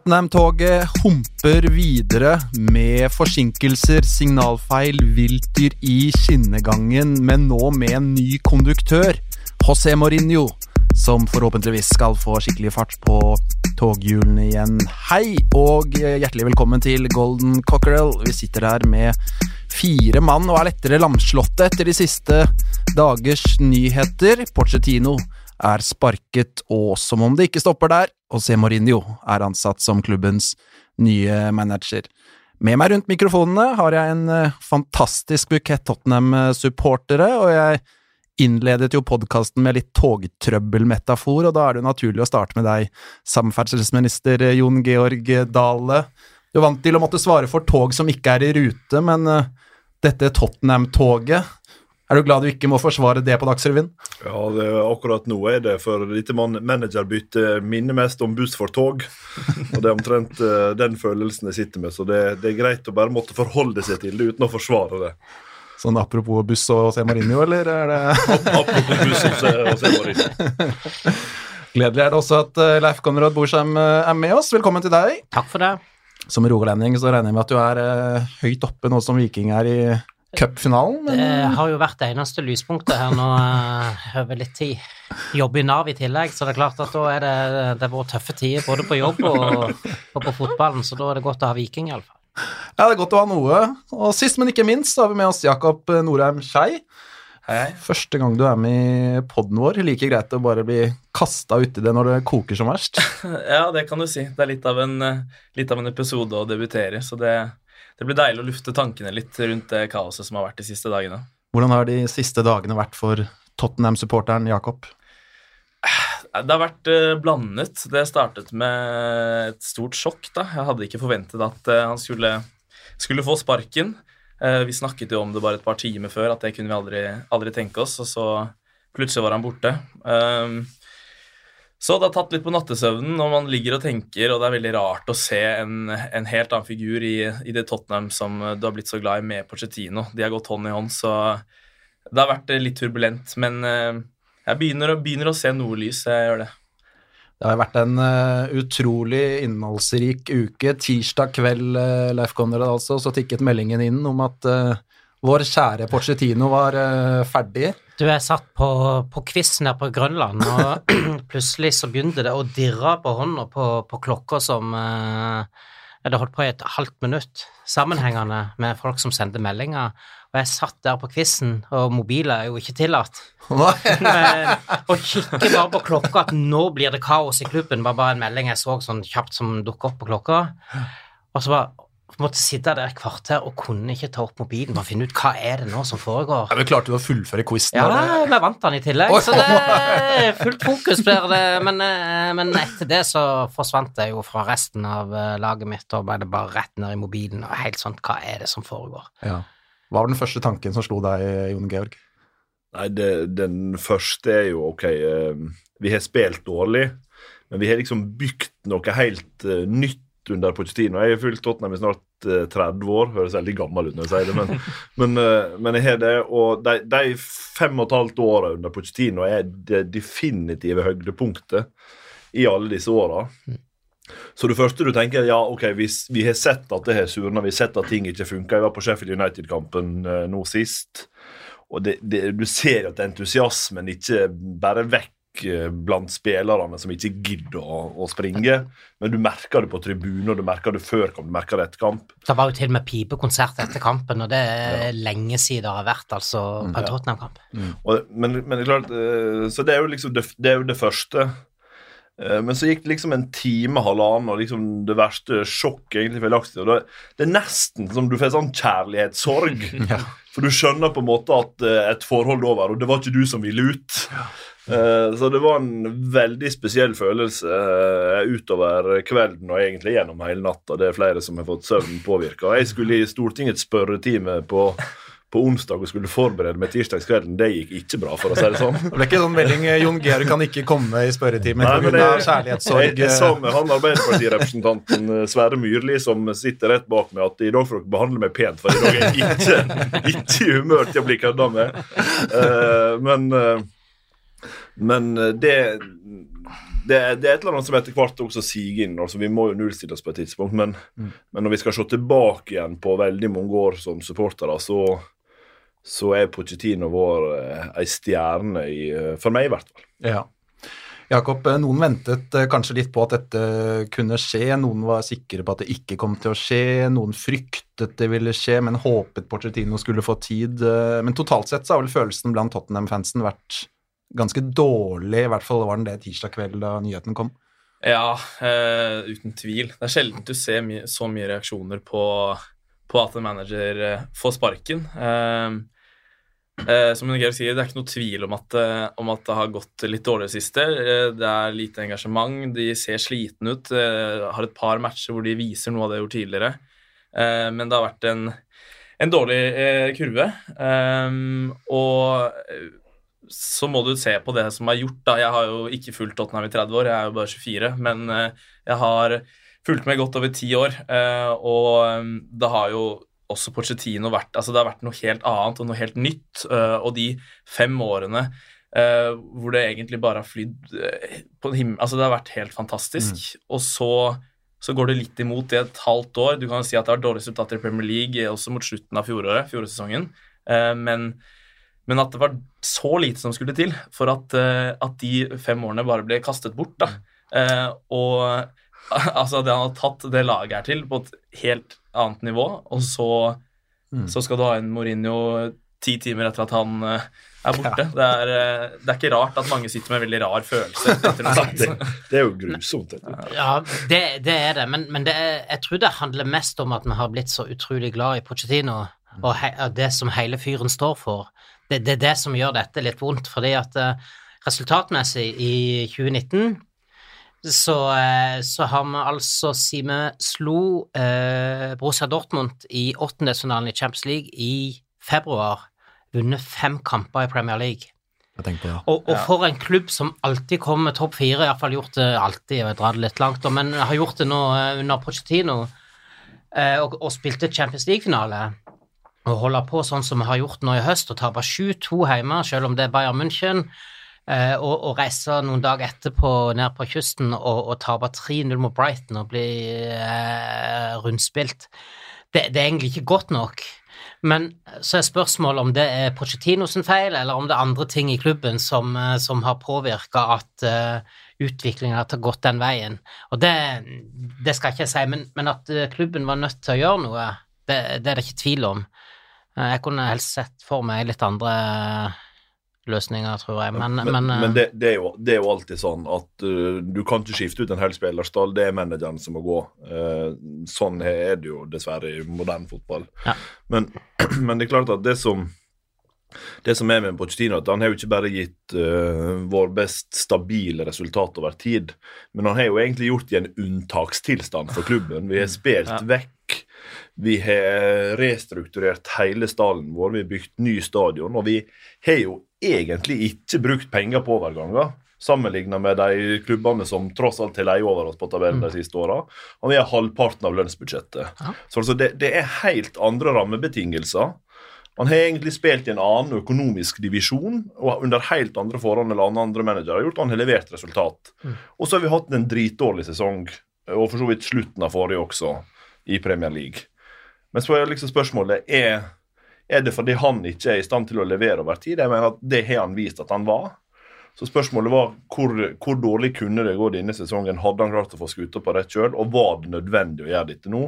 Tottenham-toget humper videre med forsinkelser, signalfeil, viltdyr i skinnegangen, men nå med en ny konduktør, José Mourinho, som forhåpentligvis skal få skikkelig fart på toghjulene igjen. Hei, og hjertelig velkommen til Golden Cockerel. Vi sitter her med fire mann og er lettere lamslåtte etter de siste dagers nyheter. Porcetino er sparket, og som om det ikke stopper der, José Mourinho er ansatt som klubbens nye manager. Med meg rundt mikrofonene har jeg en eh, fantastisk bukett Tottenham-supportere, og jeg innledet jo podkasten med litt togtrøbbelmetafor, og da er det jo naturlig å starte med deg, samferdselsminister Jon Georg Dale. Du er vant til å måtte svare for tog som ikke er i rute, men eh, dette Tottenham-toget er du glad du ikke må forsvare det på Dagsrevyen? Ja, det, er akkurat nå er det for dette man managerbyttet minner mest om buss for tog. Og det er omtrent eh, den følelsen jeg sitter med, så det, det er greit å bare måtte forholde seg til det uten å forsvare det. Sånn apropos buss og Se Marinho, eller er det Apropos buss og se, og se Mourinho. Gledelig er det også at eh, Leif Konrad Borsheim eh, er med oss. Velkommen til deg. Takk for det. Som rogalending så regner jeg med at du er høyt oppe nå som Viking er i cupfinalen. Det har jo vært det eneste lyspunktet her nå eh, over litt tid. Jobbe i Nav i tillegg, så det er klart at da er det, det har vært tøffe tider både på jobb og, og på fotballen, så da er det godt å ha Viking, iallfall. Ja, det er godt å ha noe. Og sist, men ikke minst, så har vi med oss Jakob Norheim Skei. Første gang du er med i poden vår. Like greit å bare bli kasta uti det når det koker som verst. Ja, det kan du si. Det er litt av en, eh, litt av en episode å debutere, så det, det blir deilig å lufte tankene litt rundt det kaoset som har vært de siste dagene. Hvordan har de siste dagene vært for Tottenham-supporteren Jakob? Det har vært eh, blandet. Det startet med et stort sjokk, da. Jeg hadde ikke forventet at eh, han skulle, skulle få sparken. Eh, vi snakket jo om det bare et par timer før, at det kunne vi aldri, aldri tenke oss, og så plutselig var han borte. Um, så det har tatt litt på nattesøvnen når man ligger og tenker, og det er veldig rart å se en, en helt annen figur i, i det Tottenham som du har blitt så glad i med Pochettino. De har gått hånd i hånd, så det har vært eh, litt turbulent. Men eh, jeg begynner, begynner å se noe lys, jeg gjør det. Det har vært en uh, utrolig innholdsrik uke. Tirsdag kveld, uh, Leif Konrad altså, så tikket meldingen inn om at eh, vår kjære Pochettino var uh, ferdig. Du er satt på, på quizen her på Grønland, og plutselig så begynte det å dirre på hånda på, på klokka som eh, Det holdt på i et halvt minutt, sammenhengende med folk som sendte meldinger. Og jeg satt der på quizen, og mobiler er jo ikke tillatt. Men, og kikker bare på klokka at nå blir det kaos i klubben. var bare en melding jeg så sånn kjapt som dukket opp på klokka. Og så bare måtte jeg sitte der et kvarter og kunne ikke ta opp mobilen og finne ut hva er det nå som foregår. Ja, men Klarte du å fullføre quizen? Ja, eller? vi vant den i tillegg, Oi. så det er fullt fokus blir det. Men, eh, men etter det så forsvant jeg jo fra resten av eh, laget mitt, og ble det bare rett ned i mobilen og helt sånn Hva er det som foregår? Ja. Hva var den første tanken som slo deg, Jon Georg? Nei, det, den første er jo ok eh, Vi har spilt dårlig, men vi har liksom bygd noe helt nytt under Pochettino. Jeg har fulgt Tottenham i snart eh, 30 år. Høres veldig gammel ut når jeg sier det, men, men, eh, men jeg har det. Og de, de fem og et halvt åra under Pochettino er det definitive høydepunktet i alle disse åra. Så det første du tenker, ja, ok, vi, vi har sett at det har surna, vi har sett at ting ikke funker. Jeg var på Sheffield United-kampen eh, nå sist, og det, det, du ser at entusiasmen ikke bare vekk eh, blant spillerne som ikke gidder å, å springe, men du merker det på tribunen, og du merker det før kamp, du merker det etter kamp. Det var jo til og med pipekonsert etter kampen, og det er lenge siden det har vært, altså, på en Tottenham-kamp. Og, men, men det klart, eh, så det er jo liksom det, det, er jo det første. Eh, Men så gikk det liksom en time, halvannen, og liksom det verste sjokket egentlig feilaktig. Det, det er nesten som du får sånn kjærlighetssorg. Ja. For du skjønner på en måte at eh, et forhold er over, og det var ikke du som ville ut. Eh, Så det var en veldig spesiell følelse eh, utover kvelden og egentlig gjennom hele natta. Det er flere som har fått søvnen påvirka. Jeg skulle i Stortingets spørretime på, på onsdag og skulle forberede meg tirsdagskvelden. Det gikk ikke bra, for å si det sånn. Det ble ikke sånn melding eh, Jon Georg kan ikke komme i spørretimen pga. kjærlighetssorg. jeg sa med han Arbeiderpartirepresentanten eh, Sverre Myrli, som sitter rett bak meg, at i dag får dere behandle meg pent, for i dag er jeg ikke, ikke i humør til å bli kødda med. Eh, men eh, men eh, det, det, det er et eller annet som etter hvert også siger inn. altså Vi må jo nullstille oss på et tidspunkt, men, men når vi skal se tilbake igjen på veldig mange år som supportere, så, så er Pochettino vår eh, ei stjerne i eh, For meg, i hvert fall. Ja. Jakob, eh, noen ventet kanskje litt på at dette kunne skje, noen var sikre på at det ikke kom til å skje, noen fryktet det ville skje, men håpet Pochettino skulle få tid. Men totalt sett så har vel følelsen blant Tottenham-fansen vært ganske dårlig, i hvert fall var den det tirsdag kveld da nyheten kom. Ja, uh, uten tvil. Det er sjelden du ser my så mye reaksjoner på, på at en manager eh, får sparken. Uh, uh, som Georg sier, det er ikke noe tvil om at, om at det har gått litt dårlig det siste. Det er lite engasjement, de ser slitne ut. Har et par matcher hvor de viser noe av det de har gjort tidligere. Men det har vært en, en dårlig kurve. Eh, og så må du se på det som er gjort. da. Jeg har jo ikke fulgt Tottenham i 30 år, jeg er jo bare 24. Men eh, jeg har fulgt med godt over ti år, eh, og eh, det har jo også Pochettino vært altså Det har vært noe helt annet og noe helt nytt. og de fem årene hvor det egentlig bare har flydd på himmelen Altså, det har vært helt fantastisk. Og så så går det litt imot i et halvt år. Du kan jo si at det har vært dårlige resultater i Premier League også mot slutten av fjoråret, fjoråretsesongen, men men at det var så lite som skulle til for at, eh, at de fem årene bare ble kastet bort. da. Eh, og altså det han har tatt det laget her til, på et helt annet nivå, og så, så skal du ha en Mourinho ti timer etter at han eh, er borte. Det, er, det er ikke rart at mange sitter med en veldig rar følelse. Det, det er jo grusomt. Ja, det, det er det, men, men det er, jeg tror det handler mest om at vi har blitt så utrolig glad i Pochettino, og, he, og det som hele fyren står for. Det, det er det som gjør dette litt vondt, fordi at eh, resultatmessig i 2019 så, eh, så har vi altså, vi slo eh, Borussia Dortmund i åttendedelsfinalen i Champions League i februar, vunnet fem kamper i Premier League. Og, og for en klubb som alltid kommer topp fire, iallfall gjort det alltid, jeg drar det litt langt, men har gjort det nå eh, under Pochettino, eh, og, og spilte Champions League-finale, og holde på sånn som vi har gjort nå i høst, og tape 7-2 hjemme, selv om det er Bayern München, eh, og, og reise noen dager etterpå ned på kysten og, og tape 3-0 mot Brighton og bli eh, rundspilt. Det, det er egentlig ikke godt nok. Men så er spørsmålet om det er Pochettino sin feil, eller om det er andre ting i klubben som, eh, som har påvirka at uh, utviklingen har gått den veien. Og det, det skal ikke si, men, men at eh, klubben var nødt til å gjøre noe, det, det er det ikke tvil om. Eh, jeg kunne helst sett for meg litt andre løsninger, tror jeg, men, Men, men, eh, men det, det, er jo, det er jo alltid sånn at uh, du kan ikke skifte ut en hel spillerstall. Det er manageren som må gå. Uh, sånn er det jo dessverre i moderne fotball. Ja. Men, men det er klart at det som det som er med Pochettino, at han har jo ikke bare gitt uh, vår best stabile resultat over tid, men han har jo egentlig gjort det i en unntakstilstand for klubben. Vi har spilt vekk. Vi har restrukturert hele stallen vår, vi har bygd ny stadion, og vi har jo egentlig ikke brukt penger på overganger. Sammenligna med de klubbene som tross alt har leid over oss på tabellen de siste åra. Og vi har halvparten av lønnsbudsjettet. Så altså det, det er helt andre rammebetingelser. Han har egentlig spilt i en annen økonomisk divisjon og under helt andre forhold enn andre managere har gjort, han har levert resultat. Og så har vi hatt en dritdårlig sesong, og for så vidt slutten av forrige også, i Premier League. Men så er liksom spørsmålet er, er det fordi han ikke er i stand til å levere over tid. Jeg mener at Det har han vist at han var. Så spørsmålet var hvor, hvor dårlig kunne det gå denne sesongen? Hadde han klart å få skuta på rett kjøl, og var det nødvendig å gjøre dette nå?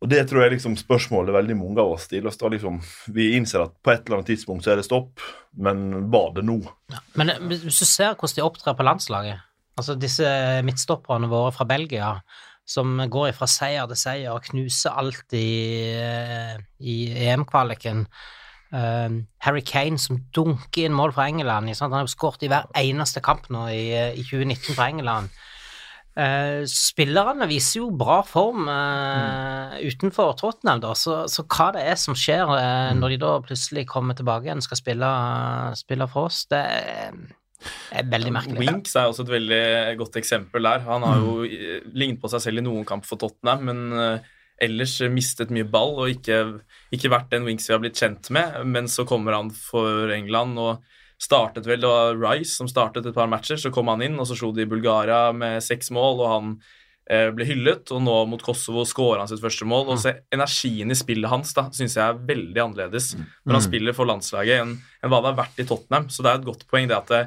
Og Det tror jeg liksom spørsmålet veldig mange av oss stiller oss. da liksom, Vi innser at på et eller annet tidspunkt så er det stopp, men var det nå? Men eh, hvis du ser hvordan de opptrer på landslaget, altså disse midtstopperne våre fra Belgia, som går fra seier til seier og knuser alt i, eh, i EM-kvaliken, eh, Harry Kane som dunker inn mål fra England. Han har skåret i hver eneste kamp nå i, eh, i 2019 fra England. Uh, spillerne viser jo bra form eh, utenfor Tottenham, da, så, så hva det er som skjer eh, når de da plutselig kommer tilbake igjen og skal spille, spille for oss, det er, er veldig merkelig. Winks er også et veldig godt eksempel der. Han har jo eh, lignet på seg selv i noen kamp for Tottenham, men eh, ellers mistet mye ball og ikke, ikke vært den Winks vi har blitt kjent med. Men så kommer han for England og startet vel, det var Rice som startet et par matcher, så kom han inn, og så slo de Bulgaria med seks mål, og han eh, ble hyllet, og nå mot Kosovo skårer han sitt første mål. Og så Energien i spillet hans da, syns jeg er veldig annerledes når han spiller for landslaget enn, enn hva det har vært i Tottenham. Så det er et godt poeng det at det,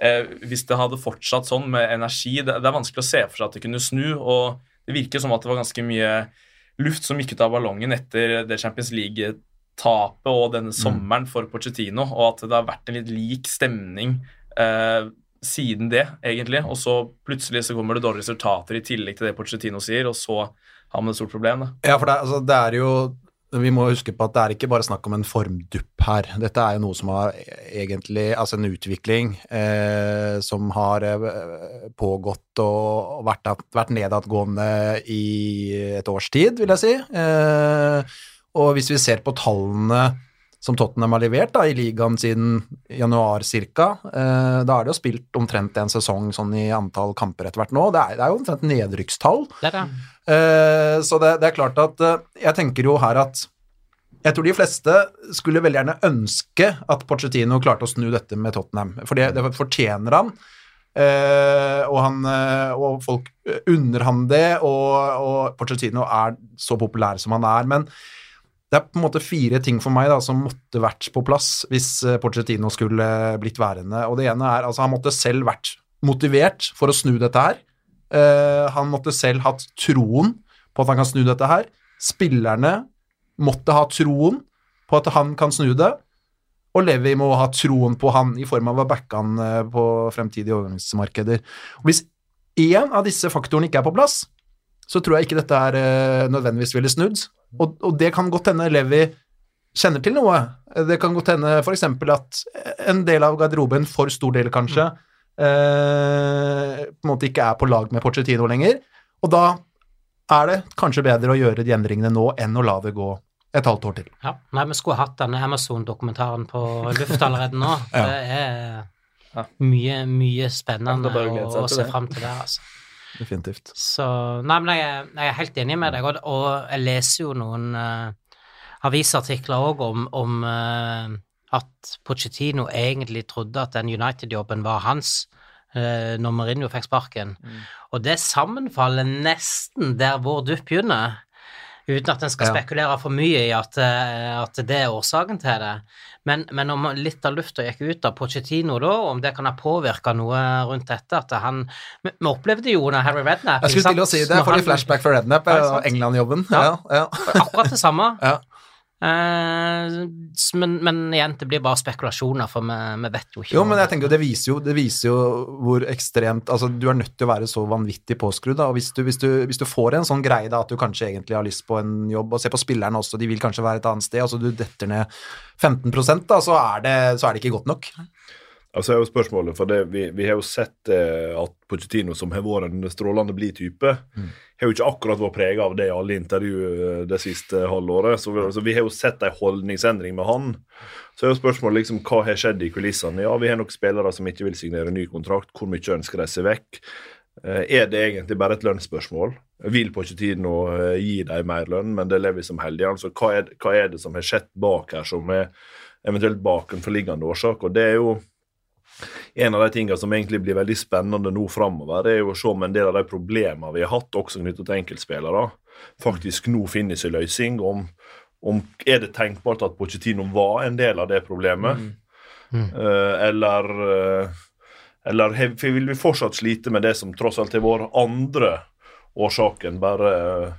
eh, hvis det hadde fortsatt sånn med energi det, det er vanskelig å se for seg at det kunne snu, og det virker som at det var ganske mye luft som gikk ut av ballongen etter det Champions League-tapet og denne sommeren for Pochettino, og at det har vært en litt lik stemning eh, siden det, egentlig. Og så plutselig så kommer det dårlige resultater i tillegg til det Pochettino sier, og så har man et stort problem. da. Ja, for det, altså, det er jo Vi må huske på at det er ikke bare snakk om en formdupp her. Dette er jo noe som har egentlig Altså en utvikling eh, som har eh, pågått og vært, vært nedadgående i et års tid, vil jeg si. Eh, og hvis vi ser på tallene som Tottenham har levert da, i ligaen siden januar ca., eh, da er det jo spilt omtrent en sesong sånn i antall kamper etter hvert nå. Det er, det er jo omtrent nedrykkstall. Det er det. Eh, så det, det er klart at eh, jeg tenker jo her at jeg tror de fleste skulle veldig gjerne ønske at Pochettino klarte å snu dette med Tottenham, for det, det fortjener han. Eh, og, han eh, og folk unner han det, og, og Pochettino er så populær som han er. Men det er på en måte fire ting for meg da, som måtte vært på plass hvis Pochettino skulle blitt værende. Og det ene er altså han måtte selv vært motivert for å snu dette her. Eh, han måtte selv hatt troen på at han kan snu dette her. Spillerne måtte ha troen på at han kan snu det. Og Levi må ha troen på han i form av å backe han eh, på fremtidige overgangsmarkeder. Og hvis én av disse faktorene ikke er på plass, så tror jeg ikke dette er eh, nødvendigvis ville snudd. Og, og det kan godt hende Levi kjenner til noe. Det kan godt hende f.eks. at en del av garderoben, for stor del kanskje, eh, på en måte ikke er på lag med Pochettino lenger. Og da er det kanskje bedre å gjøre de endringene nå enn å la det gå et halvt år til. Ja, nei, vi skulle hatt denne Amazon-dokumentaren på luft allerede nå. Ja. Det er mye, mye spennende Ja, å å, se det. fram til det, altså. Definitivt. Så Nei, men jeg, jeg er helt enig med deg, og, og jeg leser jo noen uh, avisartikler òg om, om eh, at Pochettino egentlig trodde at den United-jobben var hans uh, når Mourinho fikk sparken. Og det sammenfaller nesten der vår dupp begynner. Uten at en skal Ja. spekulere for mye i at, eh, at det er årsaken til det. Men, men om litt av lufta gikk ut av Pochettino da, om det kan ha påvirka noe rundt dette at han Vi, vi opplevde jo under Harry Redknapp Jeg skulle til å si det, jeg får litt flashback fra Rednap, Ja, eh. England-jobben. Ja. Ja, ja. Akkurat det samme. Eh, men, men igjen, det blir bare spekulasjoner, for vi, vi vet jo ikke. Jo, men jeg tenker det viser jo, det viser jo hvor ekstremt Altså, du er nødt til å være så vanvittig påskrudd, da. Og hvis du, hvis, du, hvis du får en sånn greie, da, at du kanskje egentlig har lyst på en jobb, og se på spillerne også, de vil kanskje være et annet sted, altså du detter ned 15 da, så er det, så er det ikke godt nok. Altså er jo spørsmålet, for det, vi, vi har jo sett eh, at Pochettino, som har vært en strålende blid type, har jo ikke akkurat vært prega av det i alle intervju eh, det siste halvåret. Så vi, så vi har jo sett en holdningsendring med han. Så er jo spørsmålet liksom, hva har skjedd i kulissene. Ja, vi har nok spillere som ikke vil signere ny kontrakt. Hvor mye ønsker de seg vekk? Eh, er det egentlig bare et lønnsspørsmål? Vil på ikke tiden å gi dem mer lønn, men det lever vi som heldige. Altså, hva, er, hva er det som har skjedd bak her, som er eventuelt bakenforliggende årsak? Og det er jo en av de tingene som egentlig blir veldig spennende nå framover, er jo å se om en del av de problemene vi har hatt, også knyttet til enkeltspillere, faktisk nå finner sin løsning. Om, om Er det tenkbart at Pochettino var en del av det problemet? Eh, eller uh, eller he- vil vi fortsatt slite med det som tross alt har vært andre årsaken, bare eh,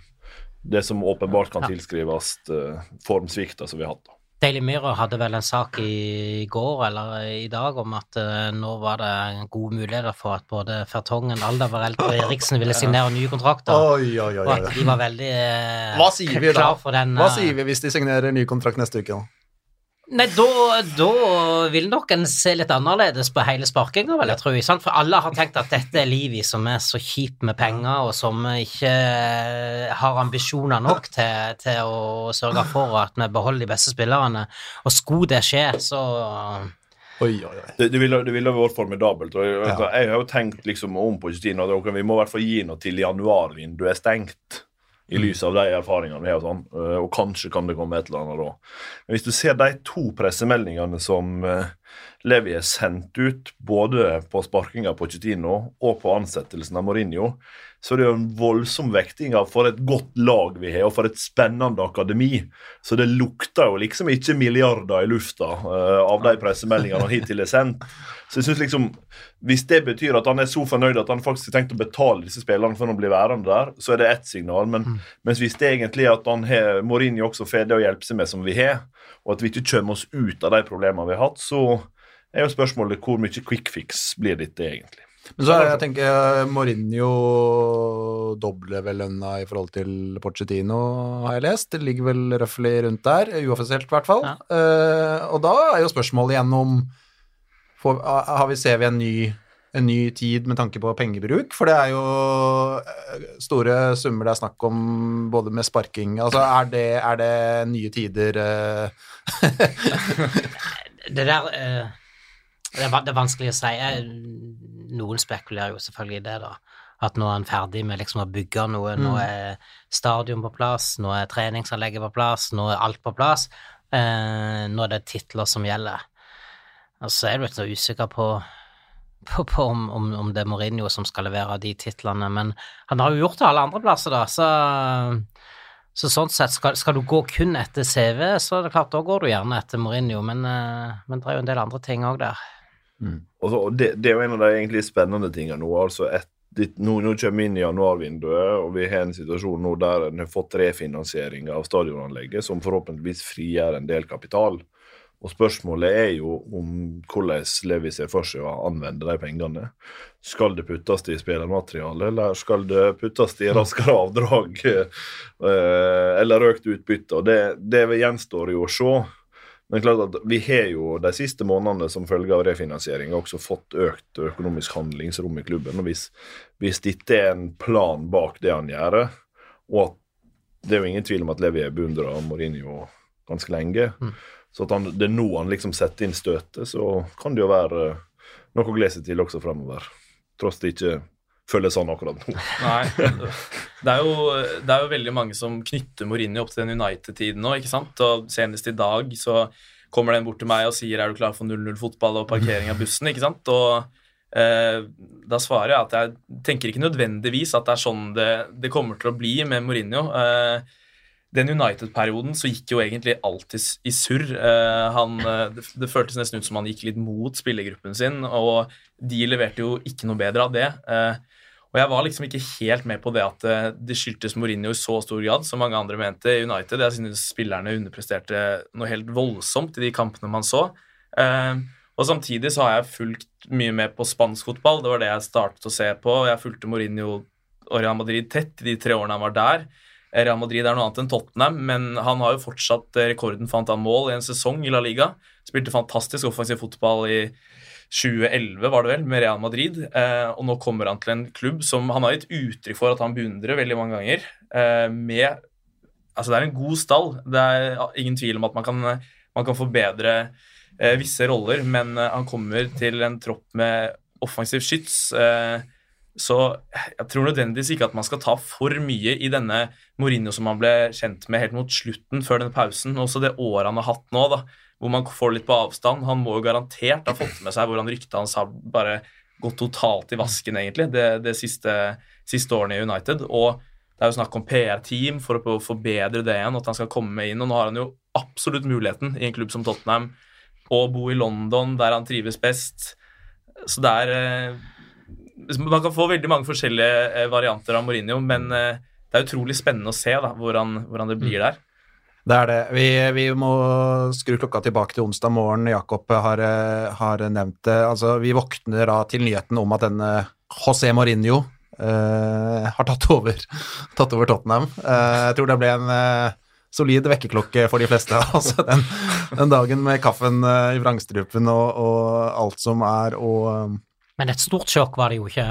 det som åpenbart kan tilskrives uh, formsvikta som vi har hatt? da. Daily Mirror hadde vel en sak i går eller i dag om at uh, nå var det gode muligheter for at både Fertongen, Alderweireld og Eriksen ville signere nye kontrakter. Oi, oi, oi. Og at de var veldig uh, Hva sier vi da? klar for den Hva eh, sier vi hvis de signerer ny kontrakt neste uke? da? Nei, da, da vil nok en se litt annerledes på hele sparkinga, vel, jeg tror Sant? For alle har tenkt at dette er livet som er så kjipt med penger, og som ikke har ambisjoner nok til, til å sørge for at vi beholder de beste spillerne. Og skulle det skje, så Oi, oi, oi. Det, det, ville, det ville vært formidabelt. Og jeg, Ja. altså, jeg har jo tenkt liksom om på at ok, vi må i hvert fall gi noe til januarvinduet er stengt. I lys av de erfaringene vi har, og sånn, eh, og kanskje kan det komme et eller annet da. Men hvis du ser de to pressemeldingene som eh, Levi har sendt ut, både på sparkinga av Pochettino og på ansettelsen av Mourinho, så det er jo en voldsom vekting av for et godt lag vi har, og for et spennende akademi. Så det lukter jo liksom ikke milliarder i lufta uh, av de pressemeldingene han hittil har sendt. Så jeg synes liksom, Hvis det betyr at han er så fornøyd at han faktisk har tenkt å betale disse spillerne for å bli værende der, så er det ett signal. Men mens hvis det egentlig er at han har Mourinho også får det å hjelpe seg med som vi har, og at vi ikke kommer oss ut av de problemene vi har hatt, så er jo spørsmålet hvor mye quick fix blir dette egentlig. Men så er jeg tenker Mourinho dobler vel lønna i forhold til Pochettino, har jeg lest. Det ligger vel røftlig rundt der, uoffisielt i hvert fall. Ja. Uh, og da er jo spørsmålet igjen om får, har vi, Ser vi en ny, en ny tid med tanke på pengebruk? For det er jo eh, store summer det er snakk om, både med sparking Altså, er det, er det nye tider eh? Det der eh, det, er, det vanskelig å si. Noen spekulerer jo selvfølgelig i det, da. At nå er en ferdig med liksom å bygge noe. Nå er stadion på plass, nå er treningsanlegget på plass, nå er alt på plass. Nå er det titler som gjelder. Og så er litt så usikker på, på, på om, om, om det er Mourinho som skal levere de titlene, men han har jo gjort det alle andre plasser, da, så så sånn sett, skal, skal du gå kun etter CV, så er det klart, da går du gjerne etter Mourinho, men, eh, men det er jo en del andre ting òg der. Og så, det, det er jo en av de egentlig spennende tingene nå. altså et, det, nå, nå kommer vi inn i januarvinduet, og vi har en situasjon nå der en har fått refinansiering av stadionanlegget, som forhåpentligvis frigjør en del kapital. Og spørsmålet er jo om hvordan Levi ser for seg å anvende de pengene. Skal det puttes i spillermateriale, eller skal det puttes i raskere avdrag eh, eller økt utbytte? Og det, det gjenstår jo å se. Men klart at vi har jo de siste månedene som følge av refinansiering også fått økt økonomisk handlingsrom i klubben. og Hvis, hvis dette er en plan bak det han gjør, og at det er jo ingen tvil om at Levi er beundra av Mourinho ganske lenge, så at han, det er nå han liksom setter inn støtet, så kan det jo være eh, noe å glede seg til også fremover. Tross det ikke føles sånn akkurat nå. Nei. Det er, jo, det er jo veldig mange som knytter Mourinho opp til den United-tiden nå, ikke sant? Og senest i dag så kommer den bort til meg og sier er du klar for 0-0-fotball og parkering av bussen, ikke sant? Og eh, da svarer jeg at jeg tenker ikke nødvendigvis at det er sånn det, det kommer til å bli med Mourinho. Eh, den United-perioden så gikk jo egentlig alt i, surr. Eh, eh, det, det føltes nesten ut som han gikk litt mot spillergruppen sin, og de leverte jo ikke noe bedre av det. Eh, og jeg var liksom ikke helt med på det at det skyldtes Mourinho i så stor grad som mange andre mente i United. Jeg synes spillerne underpresterte noe helt voldsomt i de kampene man så. Og samtidig så har jeg fulgt mye med på spansk fotball. Det var det jeg startet å se på. Jeg fulgte Mourinho og Real Madrid tett i de tre årene han var der. Real Madrid er noe annet enn Tottenham, men han har jo fortsatt eh, rekorden for antall mål i en sesong i La Liga. Spilte fantastisk offensiv fotball i 2011, var det vel, med Real Madrid. Eh, og nå kommer han til en klubb som han har gitt uttrykk for at han beundrer veldig mange ganger. Eh, med Altså, det er en god stall. Det er ingen tvil om at man kan, man kan forbedre visse roller, men han kommer til en tropp med offensiv skyts. Så jeg tror nødvendigvis ikke at man skal ta for mye i denne Mourinho som han ble kjent med helt mot slutten før denne pausen. Også det året han har hatt nå, da, hvor man får litt på avstand. Han må jo garantert ha fått med seg hvordan ryktet hans har bare gått totalt i vasken, egentlig, det, det siste, siste årene i United. Og det er jo snakk om PR-team for å forbedre det igjen, at han skal komme inn. Og nå har han jo absolutt muligheten i en klubb som Tottenham å bo i London, der han trives best. Så det er eh, Man kan få veldig mange forskjellige eh, varianter av Mourinho, men eh, det er utrolig spennende å se da, hvordan, hvordan det blir der. Det er det. Vi, vi må skru klokka tilbake til onsdag morgen. Jakob har, eh, har nevnt det. Altså, vi våkner da til nyheten om at denne José Mourinho eh, har tatt over, tatt over Tottenham. Eh, jeg tror det ble en, eh, solid vekkerklokke for de fleste. Altså den, den dagen med kaffen i vrangstrupen og, og alt som er og Men et stort sjokk var det jo ikke.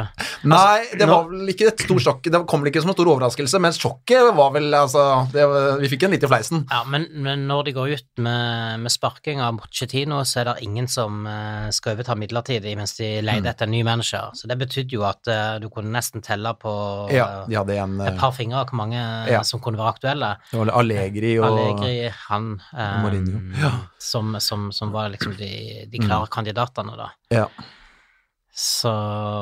Nei, det var vel ikke et stort sjokk. Det kom vel ikke som en stor overraskelse, men sjokket var vel altså det, Vi fikk en litt i fleisen. Ja, men, men når de går ut med, med sparking av Mochettino, så er det ingen som eh, skal overta midlertidig mens de leter Mm. etter en ny manager. Så det betydde jo at uh, du kunne nesten telle på Ja, eh, en et eh, par fingre hvor mange Ja. som kunne være aktuelle. Det var Allegri og Allegri, han um, Mourinho. Ja. Mm. som, som, som var liksom de, de klare kandidatene, da. Ja. Så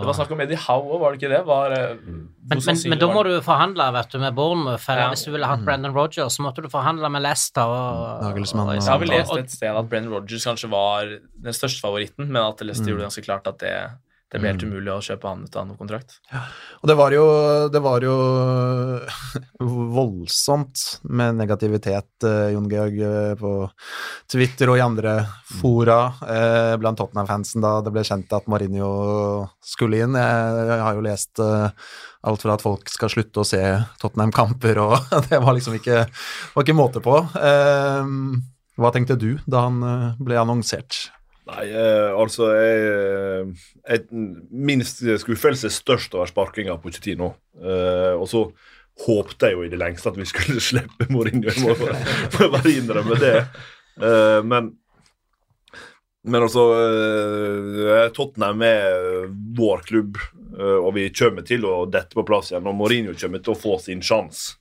Det var snakk om Eddie Howe òg, var det ikke det? Var, mm. men, men, men da må du forhandle vet du, med Bournemouth, Ja. hvis du ville hatt Brendan Rodgers, så måtte du forhandle med Leicester og, og, og- Jeg har vel lest et sted at Brendan Rodgers kanskje var den største favoritten, men at Leicester gjorde det ganske klart at det, det ble helt umulig å kjøpe han ut av noen kontrakt. Ja. Og det var jo, det var jo voldsomt med negativitet, eh, Jon Georg, eh, på Twitter og i andre fora eh, blant Tottenham-fansen da det ble kjent at Marinho skulle inn. Jeg, jeg har jo lest eh, alt fra at folk skal slutte å se Tottenham-kamper, og det var liksom ikke, var ikke måte på. Eh, hva tenkte du da han eh, ble annonsert? Nei, eh, altså jeg, jeg, Min skuffelse er størst over sparkinga av Pochettino. Eh, og så håpte jeg jo i det lengste at vi skulle slippe Mourinho. Jeg må bare, bare innrømme det. Eh, men men altså eh, Tottenham er vår klubb, eh, og vi kommer til å dette på plass igjen. Og Mourinho kommer til å få sin sjanse.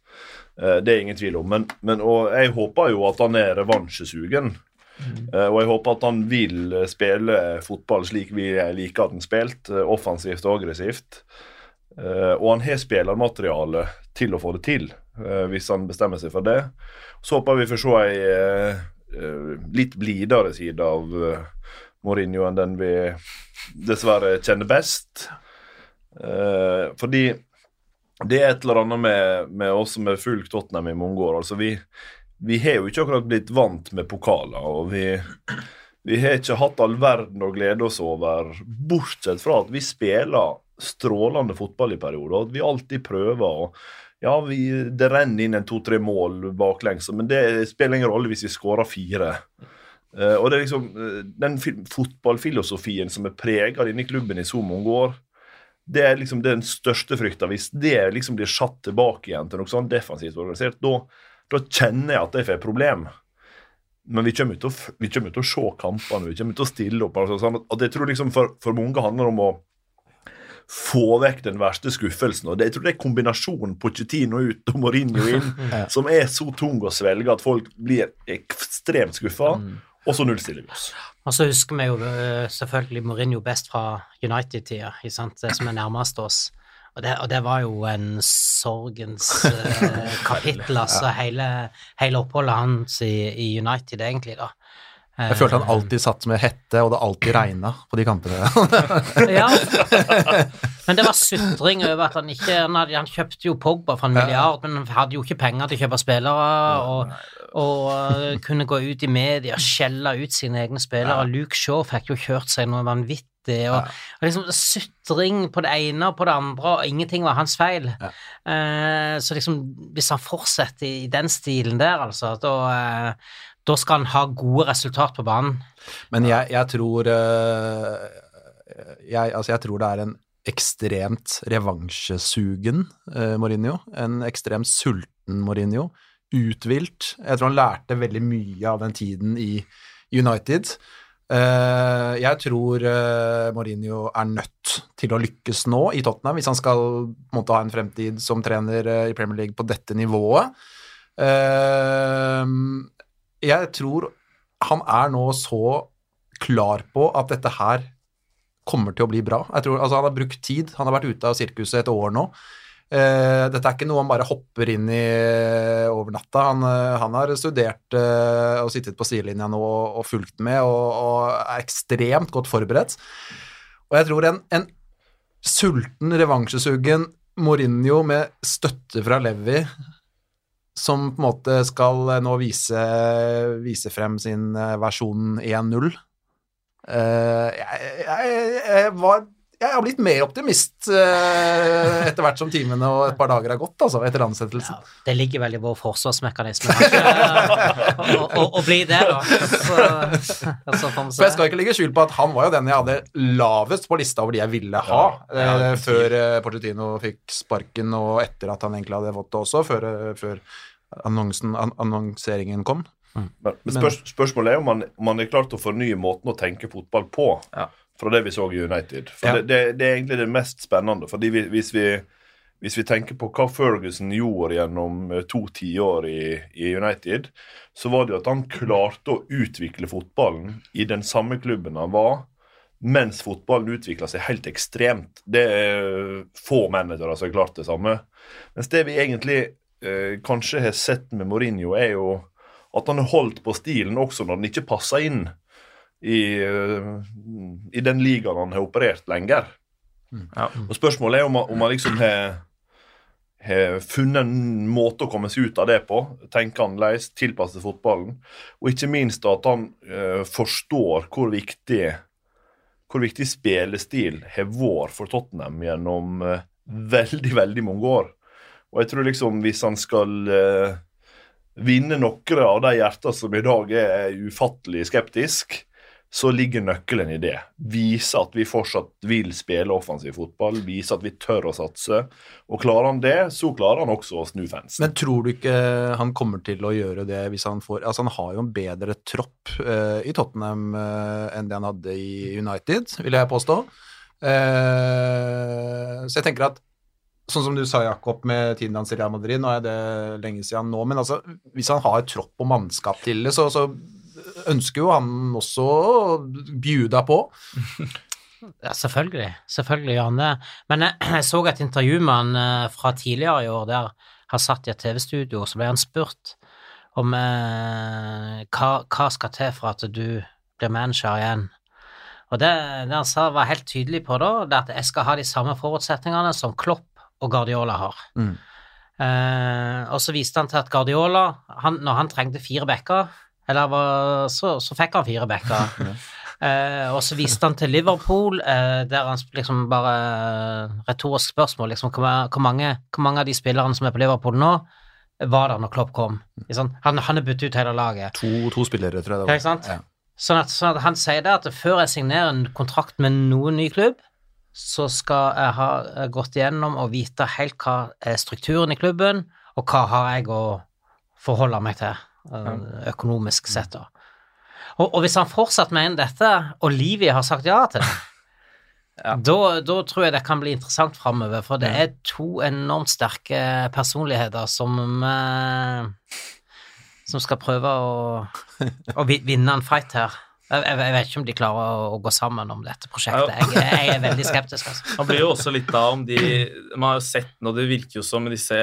Eh, det er ingen tvil om. Men, men jeg håper jo at han er revansjesugen. Eh, og jeg håper at han vil spille fotball slik vi liker at han spilt, eh, offensivt og aggressivt. Eh, og han har spillermateriale til å få det til, hvis han bestemmer seg for det. Så håper vi får se ei litt blidere side av Mourinho enn den vi dessverre kjenner best. Fordi det er et eller annet med, med oss som har fulgt Tottenham i mange år. altså vi vi har jo ikke akkurat blitt vant med pokaler, og vi, vi har ikke hatt all verden å glede oss over, bortsett fra at vi spiller strålende fotball i perioder, og at vi alltid prøver. og ja, vi, Det renner inn en to-tre mål baklengs, men det spiller ingen rolle hvis vi skårer fire. Uh, og det er liksom uh, Den fotballfilosofien som er prega denne klubben i så mange år, det er liksom den største frykta. Hvis det liksom blir satt tilbake igjen til noe sånn defensivt organisert, da, da kjenner jeg at jeg får problem. Men vi kommer til å, vi kommer til å se kampene, vi kommer til å stille opp. Altså, sånn at jeg tror liksom for, for mange handler om å få vekk den verste skuffelsen. og det, Jeg tror det er kombinasjonen Pochettino ut og Mourinho inn som er så tung å svelge at folk blir ekstremt skuffa, og så nullstiller vi oss. Og så husker vi jo eh, selvfølgelig Mourinho best fra United-tida, som er nærmest oss. Og det, og det var jo en sorgens uh, kapittel, altså, hele, hele oppholdet hans i, i United, egentlig, da. Jeg følte han alltid satt med hette, og det alltid regna på de kampene. Ja. Men det var sutring over at han ikke Han, hadde, han kjøpte jo Pogba for en milliard, men han hadde jo ikke penger til å kjøpe spillere, og, og øh, kunne gå ut i media og skjelle ut sine egne spillere. Luke Shaw fikk jo kjørt seg noe vanvittig. Og, og liksom sutring på det ene og på det andre, og ingenting var hans feil. Eh, så liksom, hvis han fortsetter i den stilen der, altså, da, eh, da skal han ha gode resultat på banen. Men jeg, jeg tror eh, jeg, altså jeg tror det er en ekstremt revansjesugen Mourinho. En ekstremt sulten Mourinho. Uthvilt. Jeg tror han lærte veldig mye av den tiden i United. Eh, jeg tror eh, Mourinho er nødt til å lykkes nå i Tottenham hvis han skal måtte ha en fremtid som trener eh, i Premier League på dette nivået. Jeg tror han er nå så klar på at dette her kommer til å bli bra. Tror, altså Han har brukt tid, han har vært ute av sirkuset et år nå. Eh, dette er ikke noe han bare hopper inn i uh, over natta. Han, uh, han har studert og sittet på sidelinja nå og, og fulgt med og, og er ekstremt godt forberedt. Og jeg tror en, en sulten, revansjesugen Mourinho med støtte fra Levi som på en måte skal nå vise, vise frem sin versjon 1-0 jeg, jeg, jeg var jeg har blitt mer optimist eh, etter hvert som timene og et par dager har gått, altså, etter ansettelsen. Ja, det ligger vel i vår forsvarsmekanisme å, bli det, da. Så, altså, For jeg skal ikke legge skjul på at han var jo den jeg hadde lavest på lista over de jeg ville ha, Ja, ja, eh, før eh, Pochettino fikk sparken, og etter at han egentlig hadde fått det også, før, eh, før annonsen, an annonseringen kom. Men, men spørs, spørsmålet er om man, om man er klart til å fornye måten å tenke fotball på Ja. Fra det vi så i United. For Ja. det, det, det er egentlig det mest spennende. fordi vi, hvis, vi, hvis vi tenker på hva Ferguson gjorde gjennom eh, to tiår i, i United, så var det jo at han klarte å utvikle fotballen i den samme klubben han var, mens fotballen utvikla seg helt ekstremt. Det er få managere som har klart det samme. Mens det vi egentlig eh, kanskje har sett med Mourinho, er jo at han har holdt på stilen også når den ikke passer inn i, eh, i den ligaen han har operert lenger. Ja. Og Spørsmålet er om han, om han liksom har har funnet en måte å komme seg ut av det på. Tenke annerledes, tilpasse fotballen. Og ikke minst at han uh, forstår hvor viktig hvor viktig spillestil har vært for Tottenham gjennom uh, veldig, veldig mange år. Og jeg tror liksom hvis han skal uh, vinne noen av de hjertene som i dag er ufattelig skeptisk, så ligger nøkkelen i det. Vise at vi fortsatt vil spille offensiv fotball, vise at vi tør å satse. Og klarer han det, så klarer han også å snu fansen. Men tror du ikke han kommer til å gjøre det hvis han får Altså, han har jo en bedre tropp uh, i Tottenham uh, enn det han hadde i United, vil jeg påstå. Uh, så jeg tenker at Sånn som du sa, Jakob, med tiden hans i Real Madrid, nå er det lenge siden nå, men altså, hvis han har tropp og mannskap til det, så, så ønsker jo han også å bjuda på. Ja, selvfølgelig. Selvfølgelig gjør han det. Men jeg, jeg så et intervju med han eh, fra tidligere i år der han satt i et TV-studio, og så ble han spurt om eh, hva, hva skal til for at du blir manager igjen. Og det, det han sa var helt tydelig på da, det at jeg skal ha de samme forutsetningene som Klopp og Guardiola har. Mm. Eh, og så viste han til at Guardiola, han, når han trengte fire backer, eller var, så, så fikk han fire backer. Eh, og så viste han til Liverpool, eh, der han liksom bare Retorisk spørsmål, liksom, hvor, hvor, mange, hvor mange av de spillerne som er på Liverpool nå, var der når Klopp kom? Liksom. Han, han har byttet ut hele laget. To, to spillere, tror jeg det var. ikke sant? Ja. Sånn at, sånn at han sier det at før jeg signerer en kontrakt med noen ny klubb, så skal jeg ha eh, gått igjennom og vite helt hva er strukturen i klubben, og hva har jeg å forholde meg til eh, økonomisk sett. da. Og, og hvis han fortsatt mener dette, og Livi har sagt ja til det, Ja. da, da tror jeg det kan bli interessant framover, for det er to enormt sterke personligheter som eh, som skal prøve å, å vinne en fight her. Jeg, vet ikke om de klarer å, gå sammen om dette prosjektet. Jeg, jeg er veldig skeptisk, altså. Man blir jo også litt da om de Man har jo sett nå, det virker jo som med disse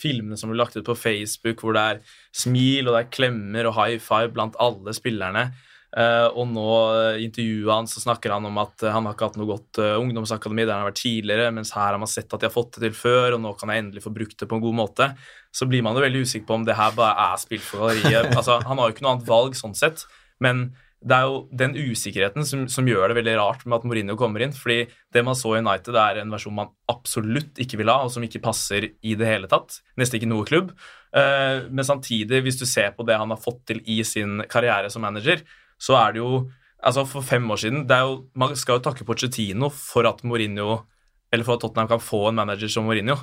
filmene som blir lagt ut på Facebook, hvor det er smil og det er klemmer og high five blant alle spillerne. Eh, og nå eh, i intervjuet hans så snakker han om at eh, han har ikke hatt noe godt eh, ungdomsakademi der han har vært tidligere, mens her har man sett at de har fått det til før, og nå kan jeg endelig få brukt det på en god måte. Så blir man jo veldig usikker på om det her bare er spill for galleriet. altså, han har jo ikke noe annet valg sånn sett, men det er jo den usikkerheten som, som gjør det veldig rart med at Mourinho kommer inn. fordi det man så i United, er en versjon man absolutt ikke vil ha, og som ikke passer i det hele tatt. Nesten ikke noe klubb. Eh, men samtidig, hvis du ser på det han har fått til i sin karriere som manager, så er det jo Altså, for fem år siden jo, Man skal jo takke Pochettino for at Mourinho Eller for at Tottenham kan få en manager som Mourinho.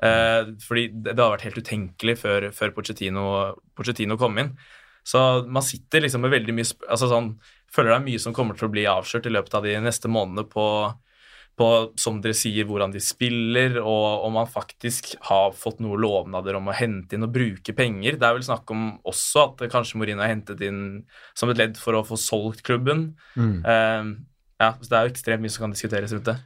Eh, fordi det, det har vært helt utenkelig før, før Pochettino, Pochettino kom inn. Så man sitter liksom med veldig mye sp- altså sånn, Føler det er mye som kommer til å bli avslørt i løpet av de neste månedene på, på som dere sier, hvordan de spiller, og om man faktisk har fått noen lovnader om å hente inn og bruke penger. Det er vel snakk om også at kanskje Mourinho har hentet inn som et ledd for å få solgt klubben. Mm. Eh, ja, så Det er jo ekstremt mye som kan diskuteres rundt det.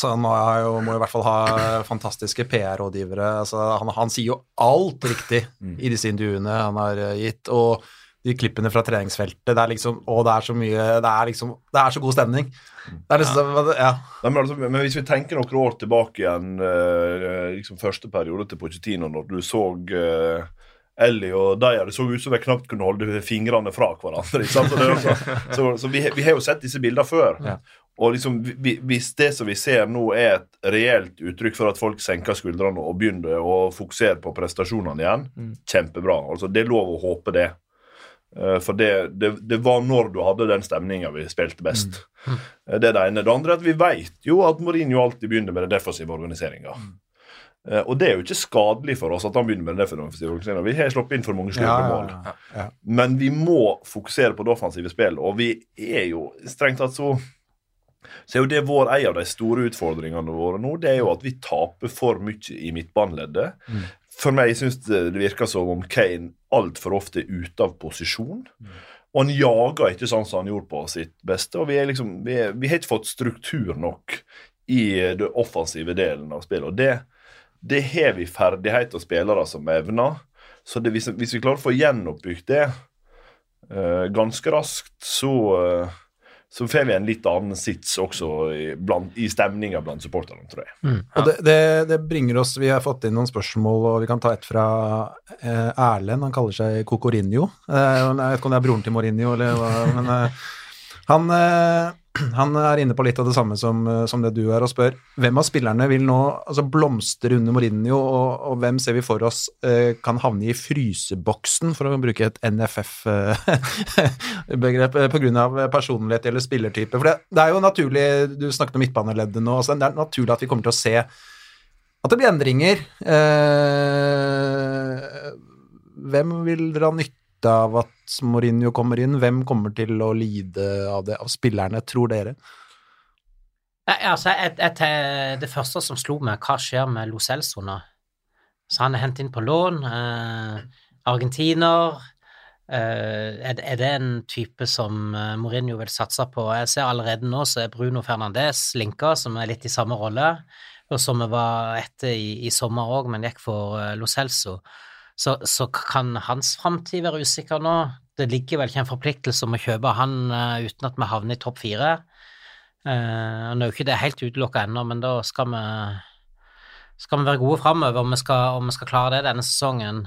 Så han må, jeg jo, må i hvert fall ha fantastiske PR-rådgivere. Altså, han, han sier jo alt riktig i disse intervjuene han har eh, gitt. Og de klippene fra treningsfeltet, det er liksom Og det er så mye Det er liksom Det er så god stemning. Det er liksom Ja. Nei, men, altså, men hvis vi tenker noen år tilbake igjen, eh, liksom første periode til Pochettino, når du så uh, Ellie og Deia, det så ut som de knapt kunne holde fingrene fra hverandre. Så, er så, så vi, vi har jo sett disse bildene før. Ja. Og liksom, vi- Hvis det som vi ser nå, er et reelt uttrykk for at folk senker skuldrene og begynner å fokusere på prestasjonene igjen, kjempebra. Altså, Det er lov å håpe det. Eh, For det, det, det var når du hadde den stemninga vi spilte best. Mm. Det er det ene. Det andre er at vi vet jo at Mourinho alltid begynner med den defensive organiseringa. Mm. Og det er jo ikke skadelig for oss at han begynner med den defensive organiseringa. Vi har sluppet inn for mange slurve Ja, mål. ja, ja. Men vi må fokusere på det offensive spillet, og vi er jo strengt tatt så så er jo det vår en av de store utfordringene våre nå, det er jo at vi taper for mye i midtbaneleddet. For meg syns det virker som om Kane altfor ofte er ute av posisjon. Og han jager ikke sånn som han gjorde på sitt beste. Og vi, liksom, vi, vi har ikke fått struktur nok i det offensive delen av spillet. Og det, det har vi ferdighet og spillere som evner. Så det, hvis, hvis vi klarer å få gjenoppbygd det uh, ganske raskt, så, eh, så får vi en litt annen sits også i, blant, i stemninga blant supporterne, tror jeg. Og det, det, det bringer oss Vi har fått inn noen spørsmål, og vi kan ta et fra eh, Erlend. Han kaller seg Cocorinho. Eh, jeg vet ikke om det er broren til Mourinho, eller hva, men eh, han, eh, han er inne på litt av det samme som, eh, som det du er, og spør hvem av spillerne vil nå altså, blomstre under Mourinho, og, og hvem ser vi for oss eh, kan havne i fryseboksen, for å bruke et NFF-begrep, eh, pga. personlighet eller spillertype? For det, det er jo naturlig, du snakket om midtbaneleddet nå, altså, det er naturlig at vi kommer til å se at det blir endringer. Eh, hvem vil dra nytte av at Mourinho kommer inn? Hvem kommer til å lide av det, av spillerne, tror dere? Altså, et, et, det første som slo meg, hva skjer med Lo Celso nå? Så han er hentet inn på lån. Eh, argentiner. Eh, er, er det en type som eh, Mourinho vil satse på? Jeg ser allerede nå så er Bruno Fernandes linka, som er litt i samme rolle, og som vi var etter i, i sommer òg, men gikk for eh, Lo Celso. Så, så kan hans framtid være usikker nå? Det ligger vel ikke en forpliktelse om å kjøpe han uh, uten at vi havner i topp fire. Uh, Nå er jo ikke det helt utelukka ennå, men da skal vi, skal vi være gode framover om, om vi skal klare det denne sesongen.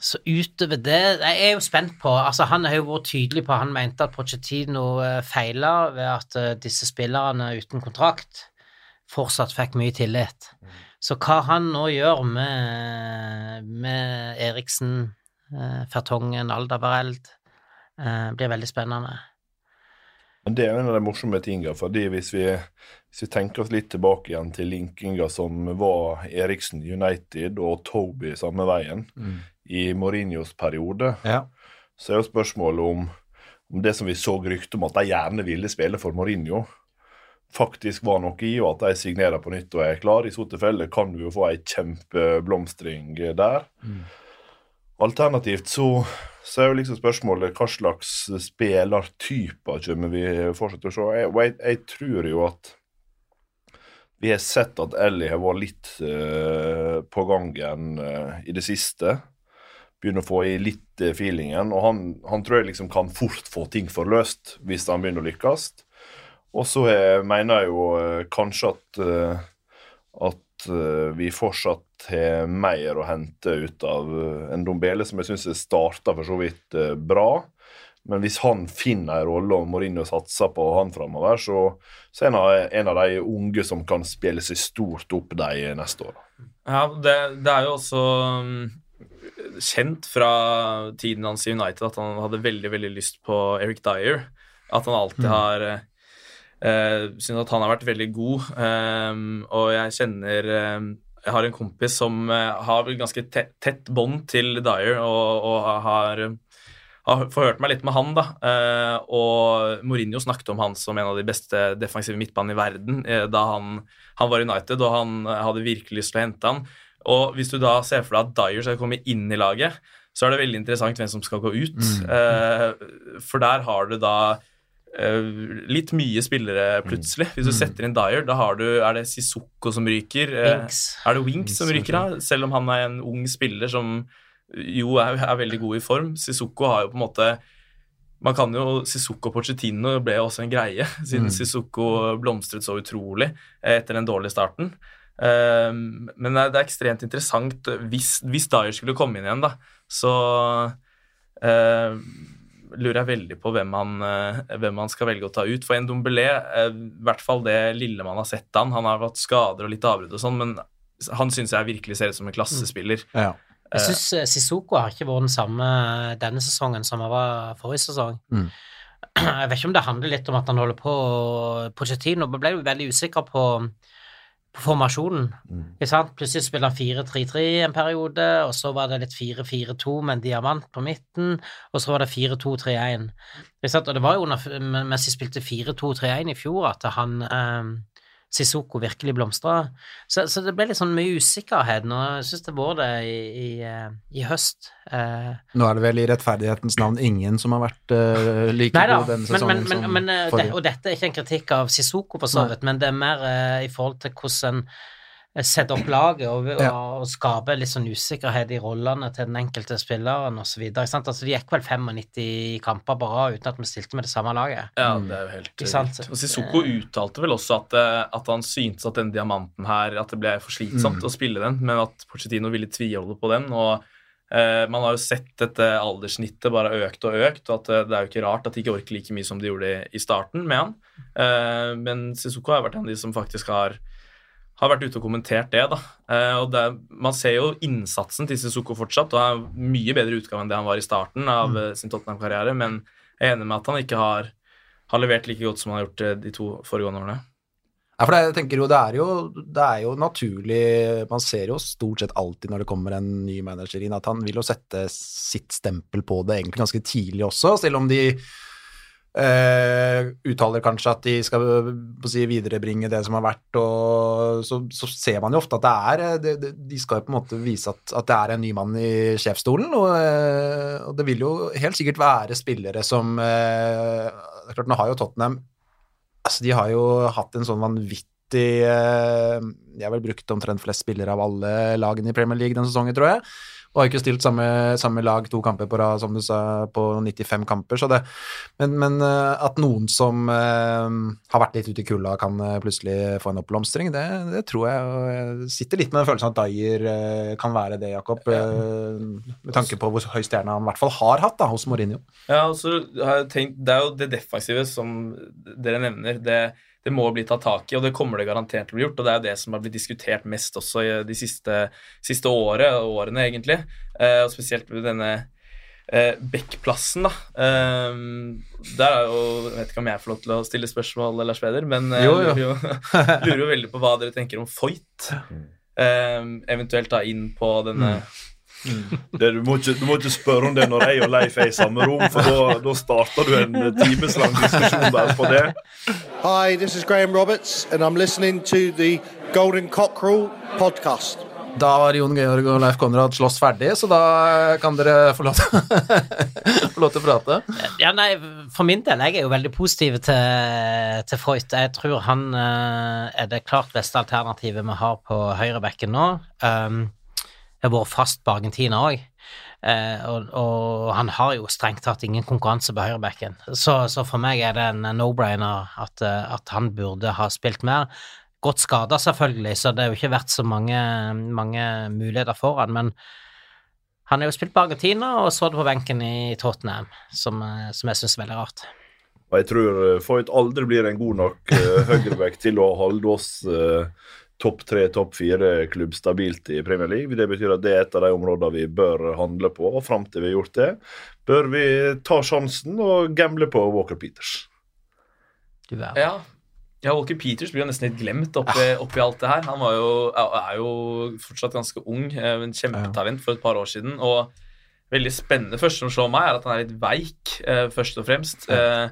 Så utover det Jeg er jo spent på altså Han har jo vært tydelig på Han mente at Pochettino eh, feila ved at disse spillerne uten kontrakt fortsatt fikk mye tillit. Så hva han nå gjør med, med Eriksen, eh, Fertongen, Aldabareld, eh, blir veldig spennende. Men det er jo en av de morsomme tingene, fordi hvis vi, hvis vi tenker oss litt tilbake igjen til linkinga som var Eriksen United og Toby samme veien i Mourinhos periode, Ja. så er jo spørsmålet om, om det som vi så rykte om at de gjerne ville spille for Mourinho, faktisk var noe i, og at de signerer på nytt og er klar. I så tilfelle kan du jo få ei kjempeblomstring der. Alternativt så, så er jo liksom spørsmålet hva slags spillertyper kommer vi fortsatt til å se. Jeg, jeg, jeg tror jo at vi har sett at Ellie har vært litt uh, på gangen uh, i det siste. Begynner å få i litt uh, feelingen. Og han, han tror jeg liksom kan fort få ting forløst hvis han begynner å lykkes. Og så eh, mener jeg jo eh, kanskje at, eh, at vi fortsatt har mer å hente ut av en Dombele, som jeg syns starta for så vidt bra. Men hvis han finner en rolle og Mourinho satser på han framover, så, så er han en av de unge som kan spille seg stort opp de neste år. Ja, det, det er jo også mm, kjent fra tiden hans i United at han hadde veldig veldig lyst på Eric Dyer. At han alltid har eh, uh, Syns at han har vært veldig god. Um, og jeg kjenner um, Jeg har en kompis som eh, har ganske tett, bånd til Dyer, og, og har, har forhørt meg litt med han. da, Eh, Og Mourinho snakket om han som en av de beste defensive midtbanene i verden eh, da han, han var United, og han eh, hadde virkelig lyst til å hente han. Og hvis du da ser for deg at Dyer skal komme inn i laget, så er det veldig interessant hvem som skal gå ut. Eh, for der har du da eh, litt mye spillere plutselig. Hvis du setter inn Dyer, da har du, er det Sissoko som ryker. eh, Winks. er det Winks som ryker da? Selv om han er en ung spiller som jo er, er veldig god i form. Sissoko har jo på en måte man kan jo, Sissoko og Pochettino ble også en greie, siden Sissoko blomstret så utrolig eh, etter den dårlige starten. Eh, men det er, ekstremt interessant hvis, hvis Dyer skulle komme inn igjen, da, så eh, lurer jeg veldig på hvem han, eh, hvem han skal velge å ta ut. For en Dombelé, eh, i hvert fall det lille man har sett han, han har hatt skader og litt avbrudd og sånn, men han syns jeg virkelig ser ut som en klassespiller. Ja. Jeg syns Sissoko har ikke vært den samme denne sesongen som han var forrige sesong. Mm. Jeg vet ikke om det handler litt om at han holder på Pochettino ble jo veldig usikker på, på formasjonen. Ikke sant? Plutselig spiller han 4-3-3 en periode, og så var det litt 4-4-2 med en diamant på midten, og så var det 4-2-3-1. Ikke sant? Og det var jo mens de spilte 4-2-3-1 i fjor, at han eh, Sissoko virkelig blomstra. Så, så det ble litt sånn mye usikkerhet nå. Jeg syns det var det i, i, eh, i høst. Eh, Nå er det vel i rettferdighetens navn ingen som har vært eh, like Nei god denne sesongen men, men, som men forrige. det, og dette er ikke en kritikk av Sissoko, for så vidt, men det er mer eh, i forhold til hvordan eh, opp laget og, og, Ja. og skape litt sånn usikkerhet i rollene til den enkelte spilleren osv. Altså, det gikk vel 95 kamper på rad uten at vi stilte med det samme laget. Ja, det er jo helt vilt. Og Sissoko uttalte vel også at, eh, at han syntes at den diamanten her At det ble for slitsomt Mm. å spille den, men at Porcetino ville tviholde på den. og eh, Man har jo sett dette alderssnittet bare økt og økt, og at eh, det er jo ikke rart at de ikke orker like mye som de gjorde i, i starten med han. Eh, men Sissoko har vært en av de som faktisk har har vært ute og kommentert det. da. Eh, og det, Man ser jo innsatsen til Sissoko fortsatt, og er mye bedre utgave enn det han var i starten av mm. sin Tottenham-karriere, men jeg er enig med at han ikke har, har levert like godt som han har gjort eh, de to foregående årene. Ja, for jeg tenker jo, det er jo, det er jo naturlig Man ser jo stort sett alltid når det kommer en ny manager inn, at han vil jo sette sitt stempel på det egentlig ganske tidlig også, selv om de eh, uttaler kanskje at de skal si, viderebringe det som har vært, og så, så ser man jo ofte at det er eh, det, De skal jo på en måte vise at, at det er en ny mann i sjefsstolen, og, uh, og det vil jo helt sikkert være spillere som uh, klart, Nå har jo Tottenham Altså, de har jo hatt en sånn vanvittig De har vel brukt omtrent flest spillere av alle lagene i Premier League den sesongen, tror jeg. Og har ikke stilt samme, samme lag to kamper på rad, som du sa, på 95 kamper. Så det, men, men eh, at noen som eh, har vært litt ute i kulda, kan eh, plutselig få en oppblomstring, det, det tror jeg. Og jeg sitter litt med den følelsen at Dyer kan være det, Jakob. eh, med tanke på hvor høy stjerne han i hvert fall har hatt da, hos Mourinho. Ja, og så har jeg tenkt, Det er jo det defensive som dere nevner. Det, det må bli tatt tak i, og det kommer det garantert til å bli gjort. og Det er jo det som har blitt diskutert mest også de siste, siste året, årene, egentlig. Eh, og spesielt denne eh, Beck-plassen, da. Eh, der er jo Jeg vet ikke om jeg får lov til å stille spørsmål, Lars Peder, men eh, jeg jo. lurer jo, lurer jo veldig på hva dere tenker om Foyt. Eh, eventuelt da inn på denne Det, du, må ikke, du må ikke spørre om det når jeg og Leif er i samme rom, for da- starter du en timeslang diskusjon der på det. Hi, this is Graham Roberts, and I'm listening to the Golden Cockerel podcast. Da var Jon Georg og Leif Konrad slåss ferdig, så da kan dere få lov til, å prate. Ja, nei, For min del, jeg er jo veldig positiv til, til Freud. Jeg tror han eh, er det klart beste alternativet vi har på høyrebekken nå. Um, har vært fast på Argentina òg, og, og han har jo strengt tatt ingen konkurranse på høyrebacken, Så, så for meg er det en no-brainer at, eh, at han burde ha spilt mer. Godt skada, selvfølgelig, så det har jo ikke vært så mange, mange muligheter for han, men han har jo spilt på Argentina og så det på benken i Tottenham, som, eh, som jeg syns er veldig rart. Jeg tror eh, Foyt aldri blir en god nok uh, høyreback til å holde oss eh, topp tre, topp fire-klubb stabilt i Premier League. Det betyr at det er et av de områdene vi bør handle på, og fram til vi har gjort det, bør vi ta sjansen og gamble på Walker Peters. Er. Ja. ja, Walker Peters blir jo nesten litt glemt oppi, oppi alt det her. Han var jo, er jo fortsatt ganske ung, men en kjempetalent for et par år siden. Og veldig spennende. først første som slår meg, er at han er litt veik, eh, først og fremst. Eh,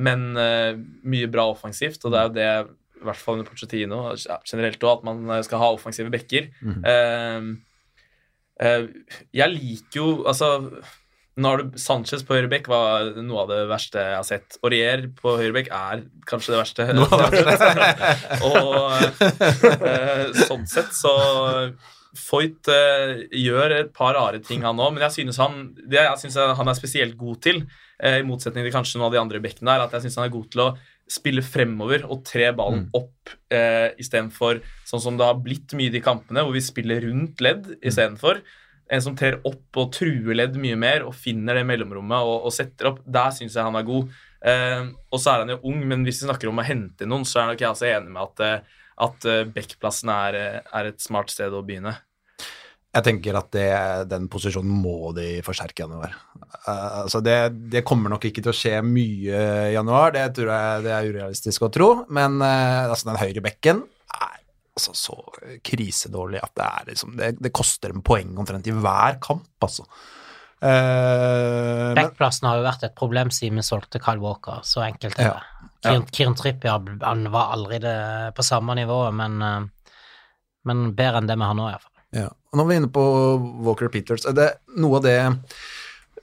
men eh, mye bra offensivt, og det er jo det, i hvert fall under Pochettino, ja, generelt òg, at man eh, skal ha offensive backer. Uh, uh, jeg liker jo Altså nå har du Sanchez på høyrebekk var noe av det verste jeg har sett. Aurier på høyrebekk er kanskje det verste. og uh, sånn sett så Foyt gjør et par rare ting, han òg, men jeg synes han, det jeg synes han er spesielt god til, i motsetning til kanskje noen av de andre bekkene, der, at jeg synes han er god til å spille fremover og tre ballen opp eh, istedenfor sånn som det har blitt mye i de kampene, hvor vi spiller rundt ledd istedenfor. en som trer opp og truer ledd mye mer og finner det mellomrommet og, og setter opp. Der syns jeg han er god. Eh, og så er han jo ung, men hvis vi snakker om å hente noen, så er nok jeg også enig med at, eh, at eh, Bekkplassen er, eh, er et smart sted å begynne. Jeg tenker at det, den posisjonen må de forsterke i januar. Uh, altså det, det kommer nok ikke til å skje mye i januar, det tror jeg det er urealistisk å tro. Men uh, altså den høyre bekken er altså så krisedårlig at det er liksom Det, det koster en poeng omtrent i hver kamp, altså. Uh, Backplassen har jo vært et problem siden vi solgte Kyle Walker, så enkelt er Ja. det. Kieran, Kieran Trippier han var aldri det på samme nivå, men, eh, men bedre enn det vi har nå, iallfall. Ja. Og er vi inne på Walker Peters, er det noe av det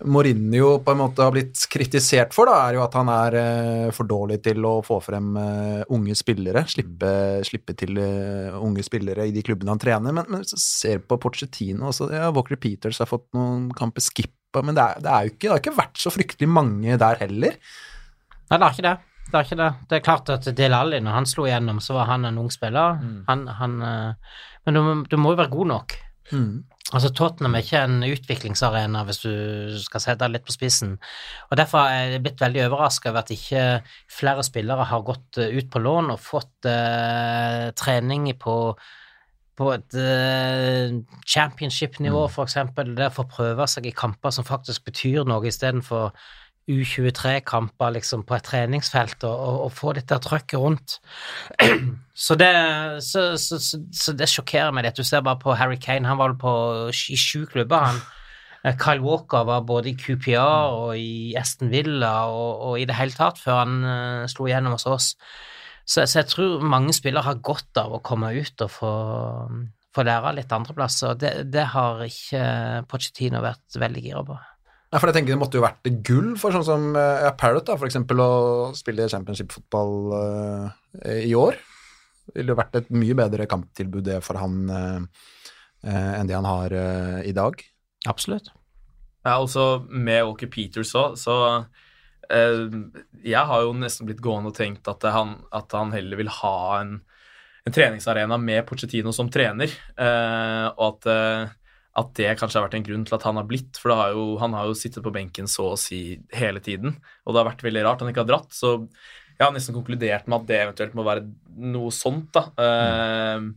Mourinho på en måte har blitt kritisert for, da, er jo at han er eh, for dårlig til å få frem eh, unge spillere. Slippe, slippe til eh, unge spillere i de klubbene han trener. Men, men hvis du ser på Pochettino også, ja, Walker Peters har fått noen kamper skippa, men det, er, det, er jo ikke, det har ikke vært så fryktelig mange der heller. Nei, det er ikke det. Det er ikke det. Det er klart at Del Alli, når han slo igjennom, så var han en ung spiller. Han, han, eh, men du, du må jo være god nok. Altså, Tottenham er ikke en utviklingsarena, hvis du skal sette det litt på spissen. Og Derfor er jeg blitt veldig overraska over at ikke flere spillere har gått eh, ut på lån og fått uh, trening på på et uh, championship-nivå, for eksempel, det å få prøve seg i kamper som faktisk betyr noe, istedenfor U23-kamper liksom på et treningsfelt, og, og, og få dette trøkket rundt. Så det, så, så, så, det sjokkerer meg litt. Du ser bare på Harry Kane, han var på, i sju klubber, han. Eh, Kyle Walker var både i QPR og i Aston Villa og, og i det hele tatt, før han uh, slo igjennom hos oss. Så, jeg tror mange spillere har godt av å komme ut og få, få lære litt andreplasser. Det, det har ikke Pochettino vært veldig gira på. Ja, for jeg tenker Det måtte jo vært gull for sånn som eh, ja, Parrot, da, for eksempel, å spille championship-fotball uh, i år. Det ville jo vært et mye bedre kamptilbud det for han uh, eh, enn det han har i dag. Absolutt. Ja, altså med Walker Peters òg, så eh, Jeg har jo nesten blitt gående og tenkt at han, at han heller vil ha en, en treningsarena med Pochettino som trener, eh, og at, at det kanskje har vært en grunn til at han har blitt, for har jo, han har jo sittet på benken så å si hele tiden, og det har vært veldig rart han ikke har dratt, så jeg har nesten konkludert med at det eventuelt må være noe sånt, da. Eh,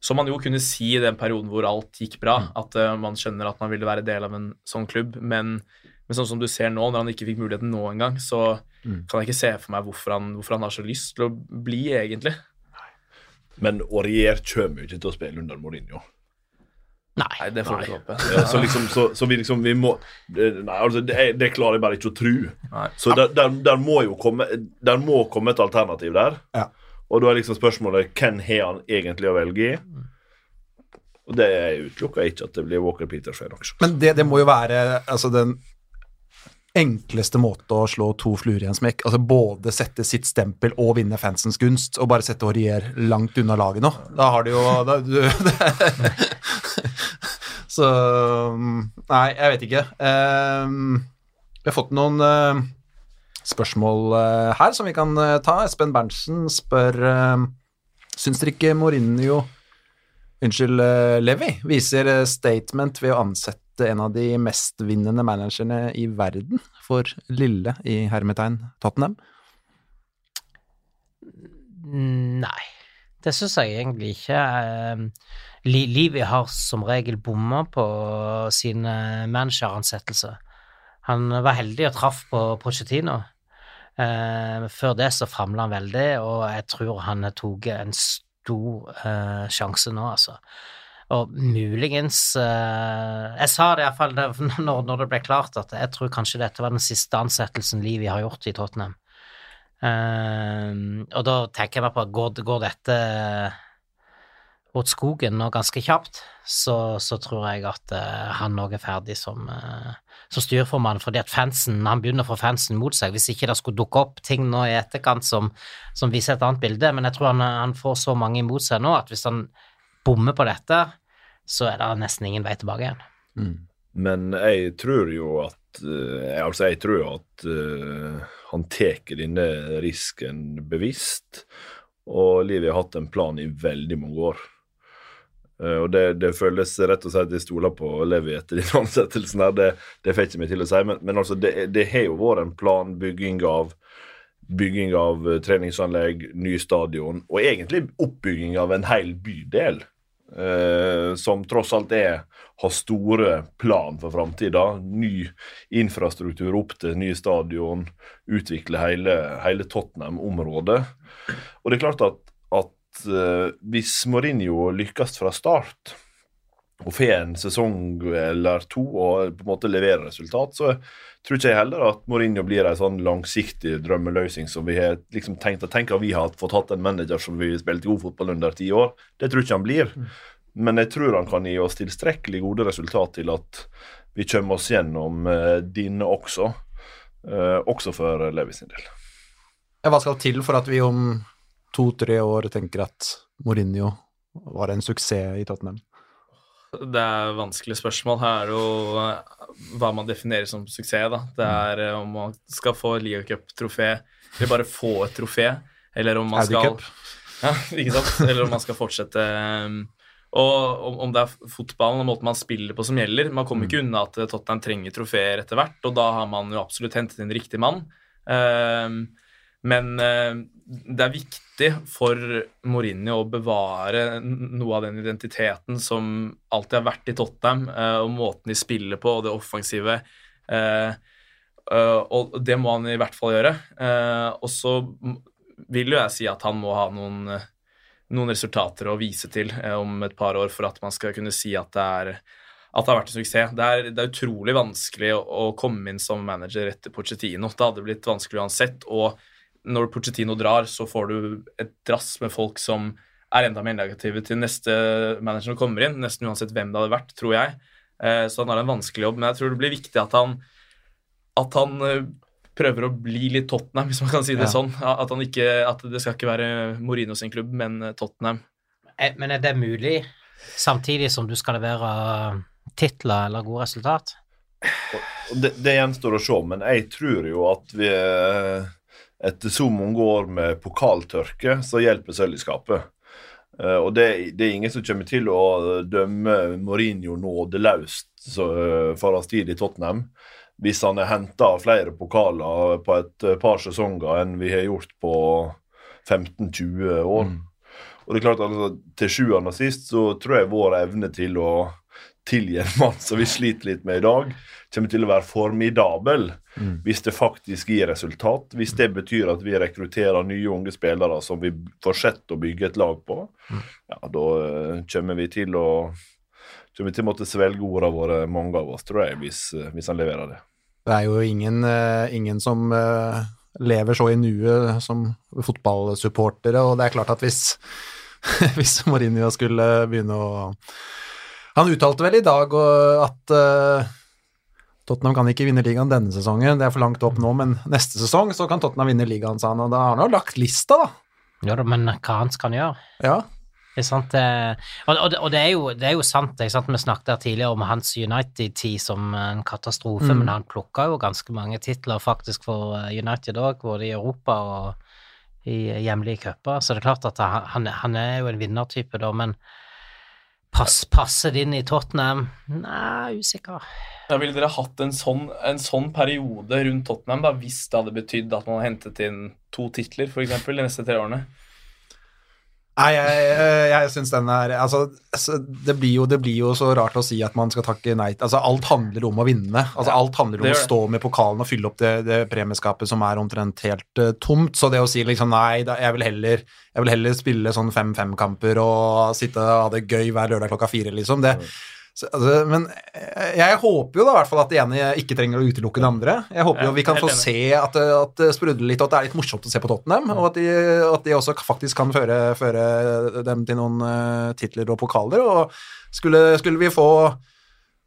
som man jo kunne si i den perioden hvor alt gikk bra, at uh, man skjønner at man ville være del av en sånn klubb, men, men sånn som du ser nå, når han ikke fikk muligheten nå engang, så kan jeg ikke se for meg hvorfor han, hvorfor han har så lyst til å bli, egentlig. Men Aurier kommer jo ikke til å spille under Mourinho. Nei. Nei, det får vi ikke håpe. Ja, så liksom, så, så vi liksom vi må Nei, altså, det, det klarer jeg bare ikke å tro. Nei. Så der, der, der må jo komme Der må komme et alternativ der. Ja. Og da er liksom spørsmålet hvem har han egentlig å velge i? Og det utelukker ikke at det blir Walker Peters feil også. Men det, det må jo være altså, den enkleste måte å slå to fluer i en smekk. Altså både sette sitt stempel og vinne fansens gunst, og bare sette Aurier langt unna laget nå. Da har du jo da, du, Så Nei, jeg vet ikke. Ehm, vi har fått noen eh, spørsmål eh, her som vi kan eh, ta. Espen Berntsen spør uh, Syns dere ikke Mourinho Unnskyld, eh, Levi viser statement ved å ansette en av de mestvinnende managerne i verden for lille i hermetegn Tottenham. Nei, det syns jeg egentlig ikke. Eh, Li- Livi har som regel bomma på sine manageransettelser. Han var heldig og traff på Pochettino. Eh, før det så famla han veldig, og jeg tror han har tatt en stor eh, sjanse nå, altså. Og muligens eh, Jeg sa det iallfall når, når det ble klart, at jeg tror kanskje dette var den siste ansettelsen Livi har gjort i Tottenham. Ehm, og da tenker jeg meg på går, går dette åt skogen nå ganske kjapt, så, så tror jeg at uh, han òg er ferdig som, uh, som styrformann, fordi at fansen, han begynner å få fansen mot seg, hvis ikke det skulle dukke opp ting nå i etterkant som, som viser et annet bilde, men jeg tror han, han får så mange imot seg nå at hvis han bommer på dette, så er det nesten ingen vei tilbake igjen. Men jeg tror jo at eh, Altså, jeg tror at uh, han tar denne risken bevisst. Og Liv har hatt en plan i veldig mange år. Eh, og det, det føles rett og slett jeg stoler på Levi etter den ansettelsen her. Det, det får ikke meg til å si, men, men altså, det, det har jo vært en plan, bygging av bygging av eh, treningsanlegg, ny stadion, og egentlig oppbygging av en hel bydel. Eh, som tross alt er, har store plan for framtida. Ny infrastruktur opp til ny stadion, utvikle hele, hele Tottenham-området. Og det er klart at, at eh, hvis Mourinho lykkes fra start, og får en sesong eller to og på en måte leverer resultat, så tror ikke jeg heller at Mourinho blir en sånn langsiktig drømmeløsning som vi har liksom tenkt å tenke at vi har fått hatt en manager som vi spilte god fotball under ti år. Det tror ikke han blir. Men jeg tror han kan gi oss tilstrekkelig gode resultat til at vi kommer oss gjennom eh, dine også. Eh, også for Levi sin del. Hva skal til for at vi om to-tre år tenker at Mourinho var en suksess i Tottenham? Det er vanskelige spørsmål. Her er jo eh, hva man definerer som suksess. da. Det er eh, om man skal få Liacup-trofé, eller bare få et trofé, eller om man skal ja, ikke sant? Eller om man skal fortsette um, Og om, det er fotballen og måten man spiller på som gjelder. Man kommer ikke unna at Tottenham trenger trofeer etter hvert, og da har man jo absolutt hentet inn riktig mann. Men eh, det er viktig for Mourinho å bevare noe av den identiteten som alltid har vært i Tottenham, eh, og måten de spiller på, og det offensive. Eh, og det må han i hvert fall gjøre. Og så vil jo jeg si at han må ha noen, noen resultater å vise til om et par år for at man skal kunne si at det er at det har vært en suksess. Det er, det er utrolig vanskelig å komme inn som manager etter Pochettino. Det hadde blitt vanskelig uansett. og når Pochettino drar, så får du et drass med folk som er enda mer negative til neste manager som kommer inn, nesten uansett hvem det hadde vært, tror jeg. Eh, Så han har en vanskelig jobb, men jeg tror det blir viktig at han, at han eh, prøver å bli litt Tottenham, hvis man kan si det Ja. sånn. At, han ikke, at det skal ikke være Mourinho sin klubb, men eh, Tottenham. Men er det mulig, samtidig som du skal levere titler eller gode resultat? Det, det gjenstår å se, men jeg tror jo at vi etter så mange år med pokaltørke, så hjelper sølv i skapet. Eh, og det, det er ingen som kommer til å dømme Mourinho nådeløst eh, for hans tid i Tottenham. Hvis han har henta flere pokaler på et eh, par sesonger enn vi har gjort på 15-20 år. Og det er klart altså, Til sjuende og sist så tror jeg vår evne til å tilgi en mann som vi sliter litt med i dag, kommer til å være formidabel hvis det faktisk gir resultat. Hvis det betyr at vi rekrutterer nye unge spillere som vi fortsetter å bygge et lag på, ja, da eh, kommer vi til å kommer til å måtte svelge ordene våre, mange av oss, tror jeg, hvis, eh, hvis han leverer det. Det er jo ingen, eh, ingen som lever så i nuet som fotballsupportere, og det er klart at hvis, hvis Mourinho skulle begynne å Han uttalte vel i dag at uh, Tottenham kan ikke vinne ligaen denne sesongen, det er for langt opp nå, men neste sesong så kan Tottenham vinne ligaen, sa han, og da har han jo lagt lista, da. Ja da, men hva annet skal han gjøre? Ja. Det er sant, eh, og, og, det- og det, er jo, det er jo sant, sant? vi snakket her tidligere om hans United-tid som en katastrofe, Mm. men han plukka jo ganske mange titler faktisk for eh, United òg, både i Europa og i hjemlige cuper, så det er klart at han, han- han er jo en vinnertype, da, men pass, passer det inn i Tottenham? Nei, usikker. Ja, ville dere hatt en sånn, en sånn periode rundt Tottenham da, hvis det hadde betydd at man hadde hentet inn to titler, f.eks., de neste tre årene? Nei, jeg, jeg, jeg syns den er Altså, det blir, jo, det blir jo så rart å si at man skal takke nei Altså, alt handler om å vinne. Altså, alt handler om å stå med pokalen og fylle opp det, det premieskapet som er omtrent helt uh, tomt. Så det å si liksom nei, da, jeg, vil heller, jeg vil heller spille sånn fem-fem-kamper og sitte og ha det gøy hver lørdag klokka fire, liksom. Det, så, altså, men jeg, jeg håper jo da i hvert fall at det ene ikke trenger å utelukke det andre. Jeg håper jo vi kan få se at, det- at det sprudler litt, og at det er litt morsomt å se på Tottenham, og at de, at de også faktisk kan føre, føre dem til noen eh, titler og pokaler. Og skulle, skulle vi få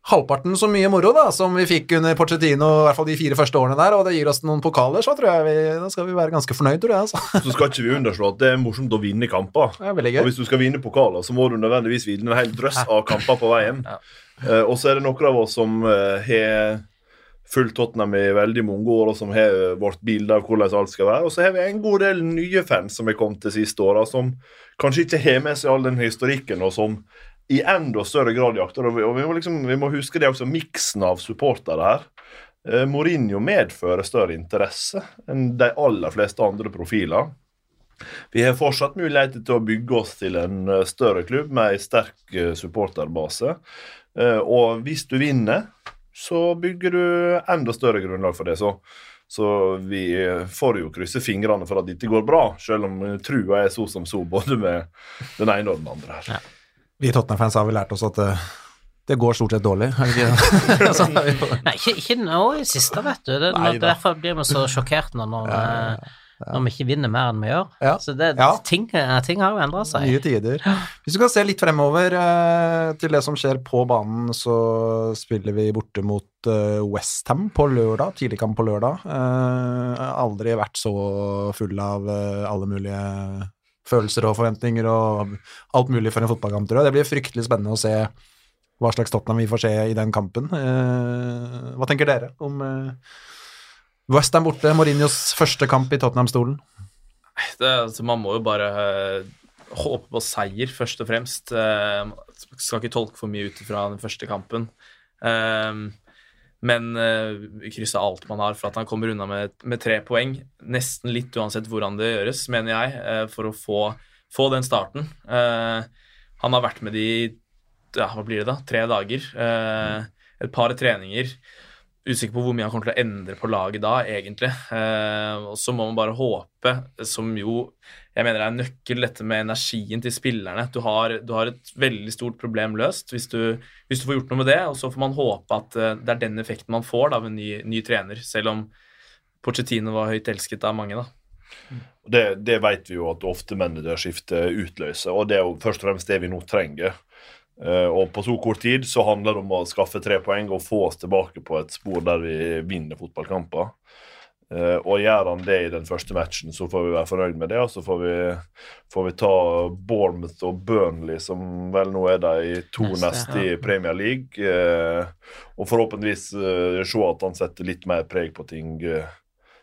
halvparten så mye moro da, som vi fikk under Porcetino, i hvert fall de fire første årene der, og det gir oss noen pokaler, så tror jeg vi, da skal vi være ganske fornøyd, tror jeg. Altså. Så skal ikke vi underslå at det er morsomt å vinne kamper. Er Og hvis du skal vinne pokaler, så må du nødvendigvis vinne en hel drøss av kamper på veien. Eh, og så er det noen av oss som har har fulgt Tottenham i veldig mange år, og som har eh, vårt bilde av hvordan alt skal være. Og så har vi en god del nye fans som har kommet de siste åra, som kanskje ikke har med seg all den historikken, og som i enda større grad jakter. Og vi, og vi, må, liksom, vi må huske det også, miksen av supportere her. Eh, Mourinho medfører større interesse enn de aller fleste andre profiler. Vi har fortsatt muligheter til å bygge oss til en eh, større klubb med en sterk eh, supporterbase. Eh, Og hvis du vinner, så bygger du enda større grunnlag for det. Så, så vi får jo krysse fingrene for at dette går bra, selv om trua er så som så, både med den ene og den andre her. Vi Tottenham-fans har vel lært oss at det, det går stort sett dårlig, er det ikke det? På- Nei, ikke, ikke nå i siste, vet du. Det, Nei derfor blir vi så sjokkert når, når, Ja, ja, ja. når vi ikke vinner mer enn vi gjør. Så det, ting, eh, ting har jo endra seg. Nye tider. Hvis du kan se litt fremover eh, til det som skjer på banen, så spiller vi borte mot eh, Westham på lørdag, tidligkamp på lørdag. Eh, aldri vært så full av eh, alle mulige følelser og forventninger og alt mulig for en fotballkamp, tror jeg. Det blir fryktelig spennende å se hva slags Tottenham vi får se i den kampen. Eh, hva tenker dere om eh, Westham borte, Mourinhos første kamp i Tottenham-stolen? altså, man må jo bare eh, håpe på seier, først og fremst. Man skal ikke tolke for mye ut fra den første kampen. Eh, men uh, krysse alt man har for at han kommer unna med, med tre poeng. Nesten litt uansett hvordan det gjøres, mener jeg, uh, for å få, få den starten. Uh, han har vært med de ja, hva blir det da, tre dager. Eh, et par treninger. Usikker på hvor mye han kommer til å endre på laget da, egentlig. Eh, og så må man bare håpe, som jo jeg mener det er nøkkel, dette med energien til spillerne. Du har, du har et veldig stort problem løst hvis du, hvis du får gjort noe med det, og så får man håpe at eh, det er den effekten man får da, ved ny, ny trener, selv om Pochettino var høyt elsket av mange. da. Det, det vet vi jo at ofte managerskifte utløser, og det er jo først og fremst det vi nå trenger. Eh, og på så kort tid så handler det om å skaffe tre poeng og få oss tilbake på et spor der vi vinner fotballkamper. Eh, og gjør han det i den første matchen, så får vi være fornøyd med det. Og så får vi, får vi ta Bournemouth og Burnley, som vel nå er de to Neste, neste i Premier League. Eh, og forhåpentligvis eh, se at han setter litt mer preg på ting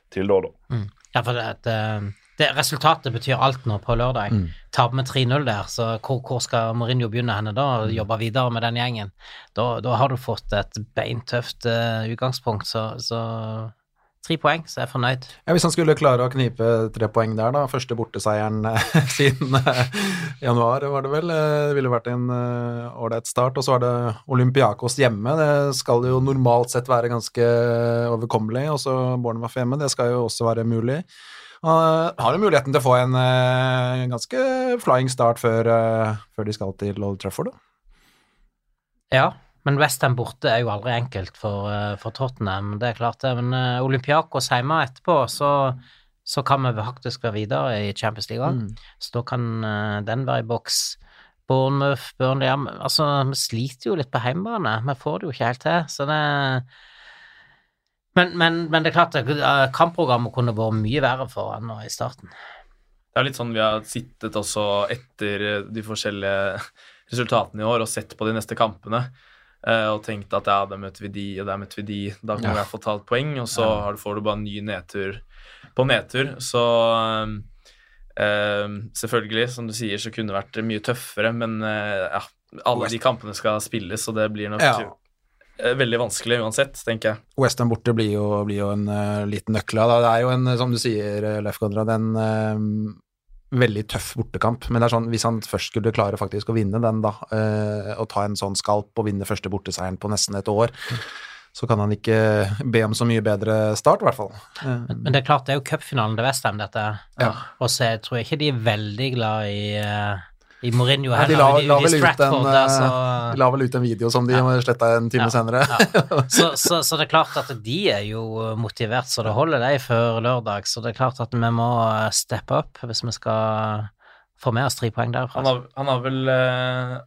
til da, da. Ja, for det, at, eh, det, resultatet betyr alt nå på lørdag. Mm. Taper med 3-0 der, så hvor, hvor skal Mourinho begynne henne da? og Jobbe videre med den gjengen? Da, da har du fått et beintøft uh, utgangspunkt, så, så tre poeng, så jeg er fornøyd. Ja, Hvis han skulle klare å knipe tre poeng der, da, første borteseieren eh, siden eh, januar, var det vel, eh, det ville vært en ålreit start. Og så var det Olympiakos hjemme, det skal jo normalt sett være ganske overkommelig. Og så Bournemouth hjemme, det skal jo også være mulig. Han har jo muligheten til å få en ganske flying start før, før de skal til Old Trafford. Da. Ja, men Westham borte er jo aldri enkelt for, eh, for Tottenham, det er klart det. Men uh, Olympiakos hjemme etterpå, så, så kan vi faktisk være videre i Champions League òg. Så da kan uh, den være i boks. Bournemouth, Burnley Altså, vi sliter jo litt på hjemmebane. Vi får det jo ikke helt til, så det men, men, men det er klart kampprogrammet kunne vært mye verre for han nå i starten. Det er litt sånn vi har sittet også etter de forskjellige resultatene i år og sett på de neste kampene og tenkte at ja, der møter vi de, og der møter vi de. Da kan Ja. hvert fall ta et poeng, og så har du- får du bare en ny nedtur på nedtur. Så eh, eh, selvfølgelig, som du sier, så kunne det vært mye tøffere, men eh, ja, alle de kampene skal spilles, og det blir nok Ja. eh, veldig vanskelig uansett, tenker jeg. Western borte blir jo, blir jo en uh, liten nøkkel. da. Det er jo en, eh, som du sier, eh, Leif Konrad, en eh, veldig tøff bortekamp. Men det er sånn, hvis han først skulle klare faktisk å vinne den, da, eh, og ta en sånn skalp og vinne første borteseieren på nesten et år, så kan han ikke be om så mye bedre start, i hvert fall. Eh, Men, men det er klart, det er jo cupfinalen til Westham, dette. Ja. Og så tror jeg ikke de er veldig glad i, eh, i Mourinho Ja, de la, la, i- la, vel ut en, der, eh, så, de la vel ut en video som de Ja. sletta en time Ja. senere. ja. så, så, så det er klart at de er jo motivert så det holder, de, før lørdag. Så det er klart at vi må eh, steppe opp hvis vi skal få med oss tre poeng derfra. Han har, han har vel eh,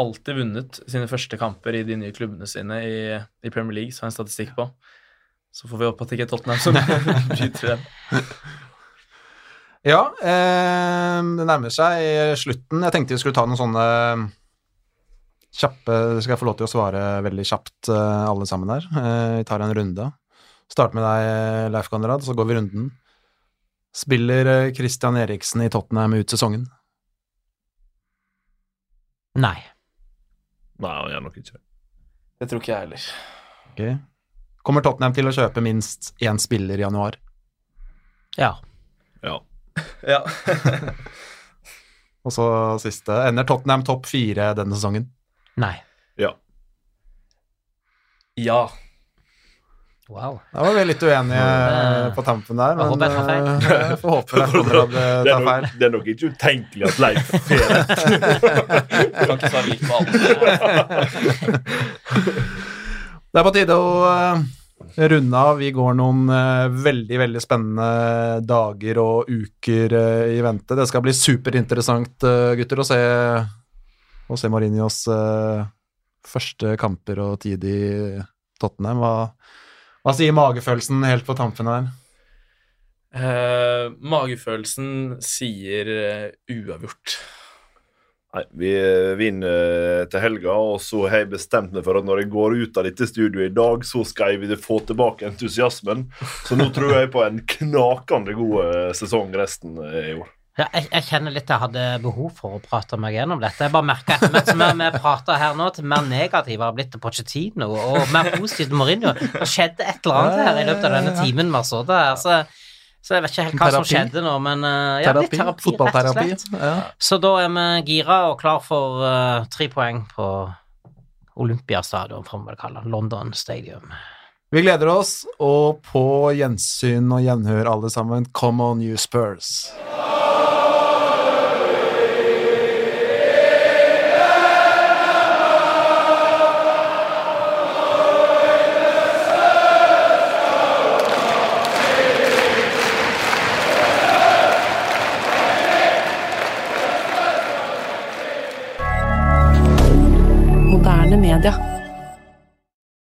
alltid vunnet sine første kamper i de nye klubbene sine i, i Premier League, så har jeg en statistikk på. Så får vi håpe at det ikke er Tottenham som skyter den. Ja, eh, det nærmer seg slutten. Jeg tenkte vi skulle ta noen sånne kjappe Skal jeg få lov til å svare veldig kjapt, eh, alle sammen her? Eh, vi tar en runde. Start med deg, Leif Konrad, så går vi runden. Spiller eh, Christian Eriksen i Tottenham ut sesongen? Nei. Nei, han gjør nok ikke det. Det tror ikke jeg heller. Ok. Kommer Tottenham til å kjøpe minst én spiller i januar? Ja. Ja. Ja. Og så siste. Ender Tottenham topp fire denne sesongen? Nei. ja. ja. Wow. Da var vi litt uenige på tampen der, Jeg men håper jeg tar feil. eh, får håpe det kommer til å Det ta er, feil. nok, det er nok ikke utenkelig at Leif får rett. Det er på tide å eh, runde av. Vi går noen uh, veldig, veldig spennende dager og uker uh, i vente. Det skal bli superinteressant, uh, gutter, å se, å se Mourinhos eh, første kamper og tid i Tottenham. Hva, hva sier magefølelsen helt på tampen her? Magefølelsen sier uavgjort. Nei, vi eh, vinner til helga, og så har jeg bestemt meg for at når jeg går ut av dette studioet i dag, så skal jeg få tilbake entusiasmen. Så nå tror jeg på en knakende god eh, sesong resten eh, i år. Ja, jeg, jeg kjenner litt jeg hadde behov for å prate meg gjennom dette. Jeg bare merker etter hvert som vi prater her nå, til mer negativ har blitt Pochettino, og mer positivt Mourinho. Det skjedde et eller annet her i løpet av denne timen vi har sittet her. Så, så jeg vet ikke helt hva som skjedde nå, men uh, ja, litt Terapi? fotballterapi. rett og slett. Ja. Så da er vi gira og klar for uh, tre poeng på Olympiastadion, får vi kalle det. London Stadium. Vi gleder oss, og på gjensyn og gjenhør alle sammen. Come on, you Spurs. Moderne media.